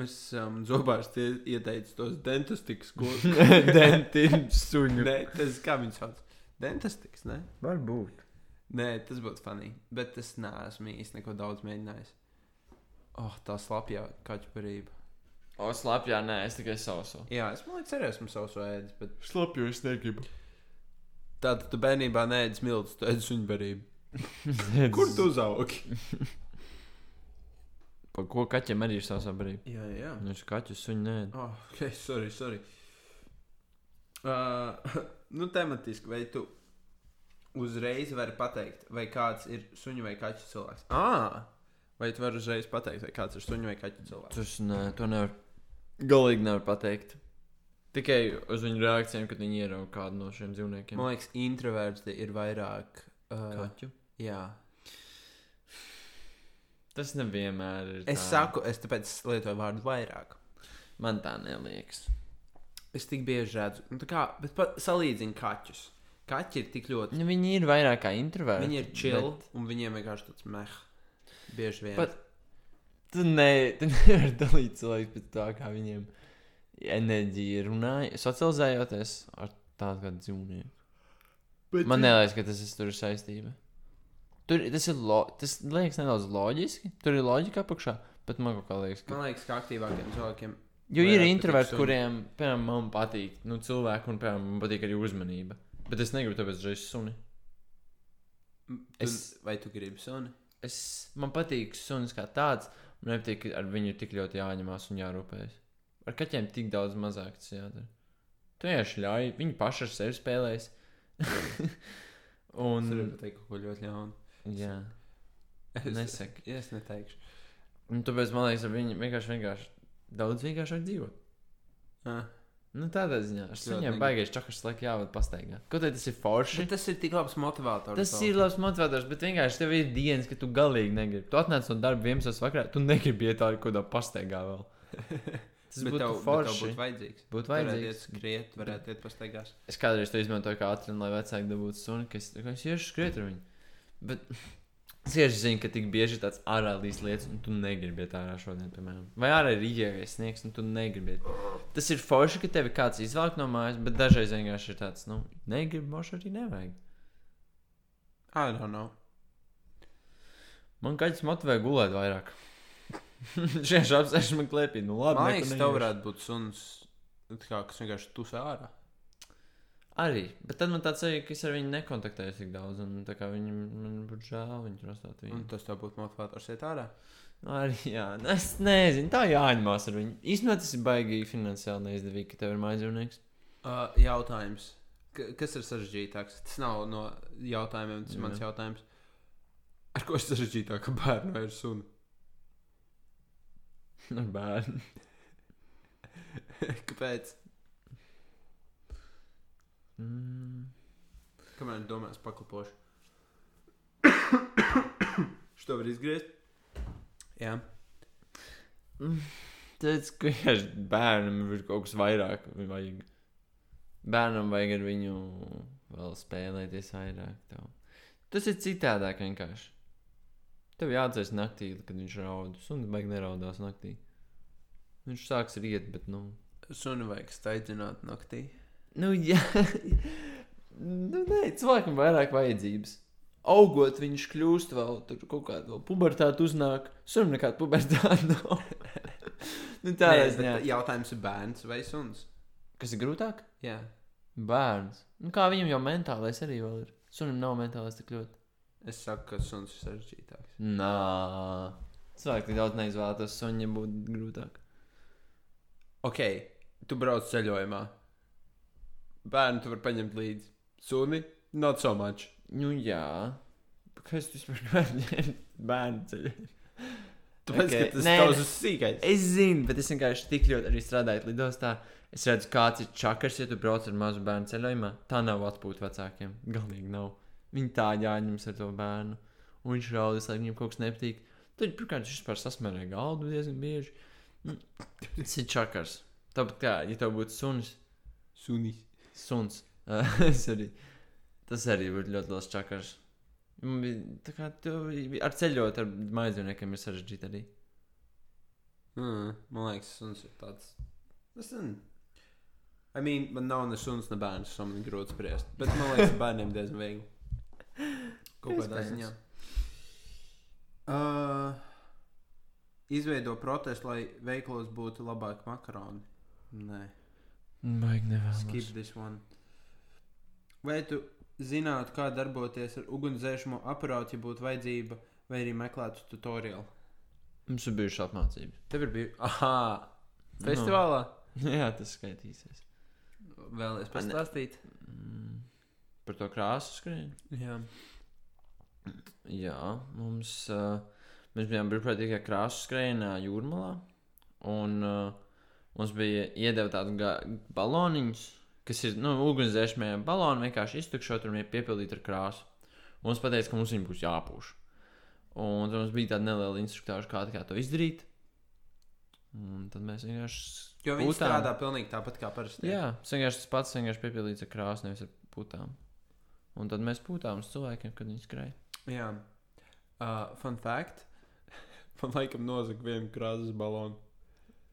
Es um, zobārs tie ieteicu tos dentistikas, ko. Dentim suņu. Nē, tas kā viņi sauc. Dentistikas, ne? Varbūt. Nē, tas būtu funny. Bet es neesmu īsti neko daudz mēģinājis. Oh, tā slapjā kaķu parība. O, slapjā, nē, es tikai sausu. Jā, es liekas, arī esmu savs ēdis, bet Slapju es negribu. tātad tu bērnībā nēdzi smilts, tu ēdzi suņu parību. Kur tu uzaugi? Pa ko kaķiem arī ir savs brīvs? Jā, jā. Viņš kaķu suņu nē. Oh, ok, sorry, sorry. Uh, nu, tematiski, vai tu uzreiz vari pateikt, vai kāds ir suņu vai kaķu cilvēks? Ah, vai tu vari uzreiz pateikt, vai kāds ir suņu vai kaķu cilvēks? Tas nē, to nevar. Galīgi nevar pateikt. Tikai uz viņu reakcijām, kad viņi ierauga kādu no šiem dzīvniekiem. Man liekas, introverti ir vairāk. Uh, kaķu. jā, Tas nevienmēr ir. es tā. saku, es tāpēc lietoju vārdu vairāk. Man tā neliekas. Es tik bieži redzu, nu, tā kā, bet pa- salīdzinu kaķus. Kaķi ir tik ļoti. Nu, viņi ir vairāk kā introverti. Viņi ir chill, bet un viņiem vienkārši tāds meh. Bieži vien. Pat- Tu, ne, tu nevari dalīt cilvēku pēc tā, kā viņiem enerģija runāja, socializējoties ar tādu kā dzīvnieku. Bet Man neliekas, ka tas ir tur saistība. Tur tas ir lo, tas liekas nedaudz loģiski. Tur ir loģika apakšā, bet man kaut kā liekas, ka. Man liekas, ka aktīvākiem cilvēkiem. Jo ir introverti, kuriem, piemēram, man patīk nu, cilvēki, un, piemēram, man patīk arī uzmanība. Bet es negribu tāpēc reizes suni. Tu, Es- Vai tu gribi suni? Es, man patīk sunis kā tāds, man nepatīk, ka ar viņu tik ļoti jāņemās un jārūpējas. Ar kaķiem tik daudz mazāk tas jādara. Tu vienkārši ļauj, viņi paši ar sevi spēlēs. Un... Es varu pateikt kaut ko ļoti ļaunu. jā, Es, nesaki. es neteikšu. Un tāpēc man liekas, ar viņu vienkārši, vienkārši daudz vienkāršāk dzīvot. Ah. Nu, tādā ziņā, negribu. baigais čakars laikā jāvada pastaigā. Kaut arī tas ir forši. Bet tas ir tik labs motivators. Tas ir labs motivators, bet vienkārši tev ir dienas, ka tu galīgi negribi. Tu atnāc no darba 11. vakarā, tu negribi iet tādā kaut kādā pastaigā vēl. Tas būtu tev, bet tev forši. būtu vajadzīgs. Būtu Varētu vajadzīgs. iet skriet, varētu iet pastaigās. Es kādreiz to izmantoju kā atrunu, lai vecāki dabūtu suni, kas es iešu skriet ar viņu. Bet es tieši zinu, ka tik bieži tāds ārā līdz lietas, un tu negribi iet ārā šodien, piemēram. Vai ārā ir īņķis sniegs, un tu negribi. Tas ir forši, ka tevi kāds izvelk no mājas, bet dažreiz vienkārši ir tāds, nu, negribi, moši arī nevajag. I don't know. Man kaķis motivē gulēt vairāk. Šie apsēž man klēpī, nu labi. Man liekas, tev varētu būt suns, kā, kas vienkārši tusē ārā. Arī, bet tad man tāds sajūta, ka es ar viņu nekontaktēju tik daudz, un tā kā viņam man būtu žēl, viņš ir astāt Un viņu. tas tev būtu motivators iet ārā. Arī, jā, nu, es nezinu, tā jāņemās ar viņu. Īstenībā tas ir baigi finansiāli neizdevīgi, ka tev ir mājdzīvnieks. Uh, jautājums. Ka- Kas ir sarežģītāks? Tas nav no jautājumiem, tas ir mans jautājums. Ar ko ir sarežģītāk, ka bērnu vai ar sunu? Ar bērnu. Kāpēc? Mm. Kamēr domās paklapošu. Šo var izgriezt? Jā. Tāpēc, ka vienkārši bērnam ir kaut kas vairāk vajag. Bērnam vajag ar viņu vēl spēlēties vairāk. Tev. Tas ir citādāk vienkārši. Tev jāatcerās naktī, kad viņš raud. Suns baigi neraudās naktī. Viņš sāks riet, bet nu. Sunu vajag staigāt naktī. Nu, jā. nu, nē, cilvēkam vairāk vajadzības. Augot, viņš kļūst vēl tur kaut kāda pubertāte uznāk. Sunim nekāda pubertāte nav. nu, tā ir bet jautājums ir bērns vai suns? Kas ir grūtāk? Jā. Bērns. Nu, kā viņam jau mentālais arī vēl ir. Sunim nav mentālais tik ļoti. Es saku, ka suns ir sarežģītāks. Nā, cilvēki daudz neizvēlētos suņi, ja būtu grūtāk. Ok, tu brauc ceļojumā. Bērnu tu vari paņemt līdzi. Suni, not so much. Nu, jā. Kas tas par bērnu, ceļu? Tāpēc, Ok, okay. ka tas nē, tavs uz sīkais. Es zinu, bet es vienkārši tik ļoti arī strādāju lidostā. Es redzu, kāds ir čakars, ja tu brauc ar mazu bērnu ceļojumā. Tā nav atpūta vecākiem. Galīgi nav. Viņi tā jāņems ar to bērnu. Un viņš raudas, lai viņam kaut kas nepatīk. Tad, pirmkārt, viņš vispār sasmērē galdu diezgan bieži. Mm. Tas ir čakars. Tāpat kā, ja tev būtu sunis, Sunis. Suns, arī, tas arī būtu ļoti liels čakars. Man bija Tā kā tu ar ceļot ar maizivniekiem ir sarežģīti arī. Mm, man liekas, suns ir tāds. Es nezinu. I mean, man nav ne suns, ne bērns, so man ir grūti spriest. Bet man liekas, bērniem diezgan viegli. Kaut kādā ziņā. Uh, izveido protestu, lai veikalos būtu labāki makaroni. Nē, Baigi nevēlas. skip this one. Vai tu zinātu, kā darboties ar ugunsdzēsmo aparātu, ja būtu vajadzība, vai arī meklētu tutoriālu? Mums ir bijušas apmācības. Tev ir bijis. Aha! Festivālā? Jā, tas skaitīsies. Vēlēs Ne. pastāstīt? Mm. Par to krāsu skrējienu. Jā. Jā, mums, uh, mēs bijām brīvprātīgā krāsu skrējienā jūrmalā. Un uh, mums bija iedeva tādu baloniņus, kas ir nu, ugunsdzēsmē baloni, vienkārši iztukšot un piepildīt ar krāsu. Mums pateica, ka mums viņi būs jāpūš. Un tad mums bija tāda neliela instruktāža, kā, kā to izdarīt. Un tad mēs vienkārši. Jo viņi pūtām. strādā pilnīgi tāpat kā parasti. Jā, vienkārši tas pats, vienkārši piepildīts ar krāsu, nevis ar putām. Un tad mēs pūtām uz cilvēkiem, kad viņi skrēja. Jā. Uh, fun fact. Man laikam nozaga vienu krāsas balonu.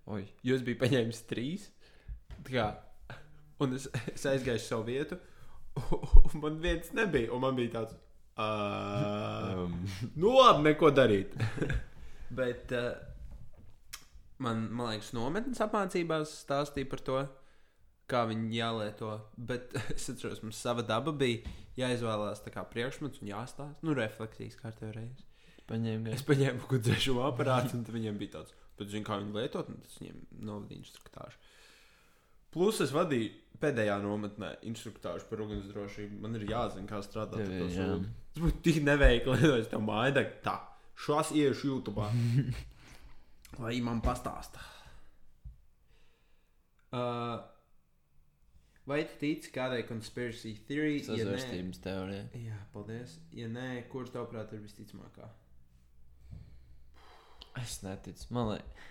Oi, Jūs bijat paņēmis trīs. Kā, un es, es aizgāju savu vietu. Un man viens nebija. Un man bija tāds. Uh, um, nu, labi, neko darīt. Bet uh, man, man liekas, nometnes apmācībās stāstīja par to, kā viņi jālieto. Bet es atceros, mums sava daba bija jāizvēlās priekšmets un jāstāsta. Nu, refleksijas kārtībā reizes. paņēma Es paņēmu dzēšanu aparātu, un viņiem bija tāds, bet zinu, kā viņi lietot, tas viņiem novadīja instruktāžu. Plus es vadīju pēdējā nometnē instruktāžu par ugunsdrošību. Man ir jāzina, kā strādāt ar to sūdu. Tas būtu tik neveikli, ja es tev māju tā. Šos iešu YouTube. Lai man pastāsta. Uh, vai tu tici kādai conspiracy theory? Ja nē, Sazvērstības teorija. Jā, paldies. Ja nē, kurš tavuprāt ir visticamākā? Es neticu. Man liekas,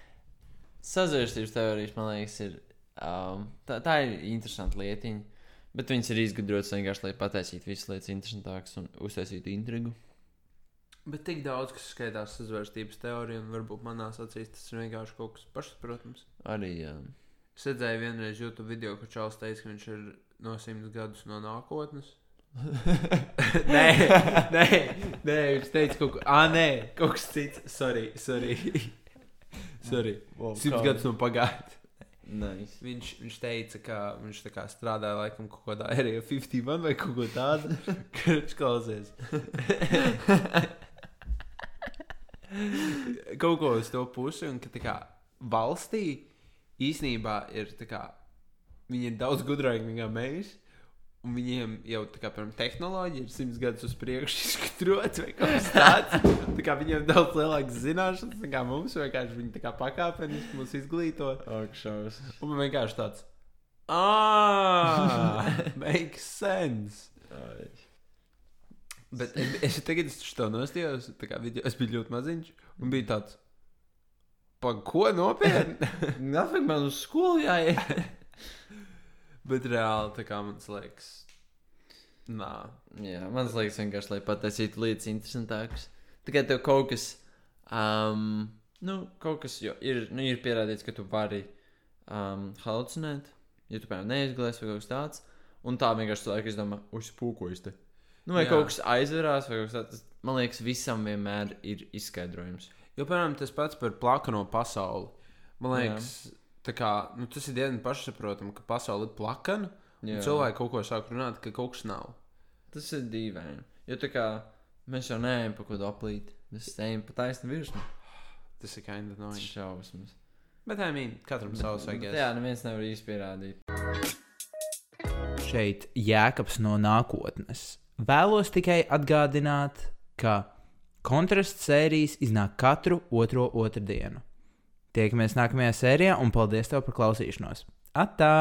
sazvērstības teorijas, man liekas, ir. Um, tā, tā ir interesanta lietiņa. Bet viņas ir izgudrotas vienkārši, lai pataisītu visas lietas interesantākas un uztaisītu intrigu. Bet tik daudz, kas skaitās sazvērstības teoriju, un varbūt manās acīs tas ir vienkārši kaut kas pašsaprotams. Arī. Um, Es redzēju vienreiz YouTube video, kur Čāls teica, ka viņš ir no simts gadus no nākotnes. nē, nē, nē, viņš teica kaut ko. Ah, nē, kaut kas cits. Sorry, sorry. sorry. Simts gadus no pagātnes. Nice. Viņš, viņš teica, ka viņš strādāja laikam kaut kādā area 51 vai kaut ko tādu. Kurš klausies? kaut ko uz to pusi, un ka kā valstī īsnībā ir kā viņi ir daudz gudrāki nekā mēs. Un viņiem jau tā kā piemēram, tehnoloģija ir simts gadus uz priekšu izskatrot, vai kaut kas tāds. Tā kā viņiem ir daudz lielākas zināšanas nekā mums, vienkārši viņi tā kā pakāpeniski mūs izglīto. Augšaus. Un man vienkārši tāds - ah, makes sense. Bet es, es tagad es to nostājos, tā kā video, es biju ļoti maziņš, un bija tāds - pa ko nopietni? Nafik man uz skolu jāiet. Bet reāli, tā kā man liekas, nā. Jā, man liekas, vienkārši, lai pataisītu lietas interesantākas. Tikai tev kaut kas, um, nu, kaut kas jo, ir, nu, ir pierādīts, ka tu vari um, halucinēt, ja tu, piemēram, neizglēsi vai kaut kas tāds. Un tā vienkārši cilvēki izdomā, uzspūkojas te. Nu, vai Jā. Jā. kaut kas aizverās, vai kaut kas tāds. Man liekas, visam vienmēr ir izskaidrojums. Jo, piemēram, tas pats par plakano pasauli. Man Jā. liekas, tā kā, nu, tas ir diezgan pašsaprotami, ka pasaule ir plakana. Cilvēki kaut ko sāk runāt, ka kaut kas nav. Tas ir dīvaini. Jo tā kā mēs jau neejam pa kaut ko aplīt, mēs ejam pa taisnu virsmu. Tas ir kind of annoying. šausmas. Bet, I mean, katram savs vajag. Jā, neviens nevar īsti pierādīt. Šeit Jēkabs no nākotnes. Vēlos tikai atgādināt, ka kontrasts sērijas iznāk katru otro otrdienu. Tiekamies nākamajā sērijā, un paldies tev par klausīšanos. Atā!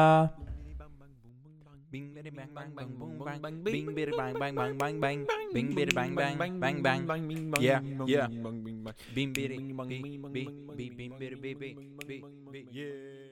Bing, bidi, bang, bang, bang, boom, bang. Bing, bidi, bang, bang, bang, bang, bang. Bing, bidi, bang, bang, bang, bang. Yeah, yeah. Bing, bidi, bi, bi, bi, bing, bidi, bi, bi, bi, bi, bi, yeah.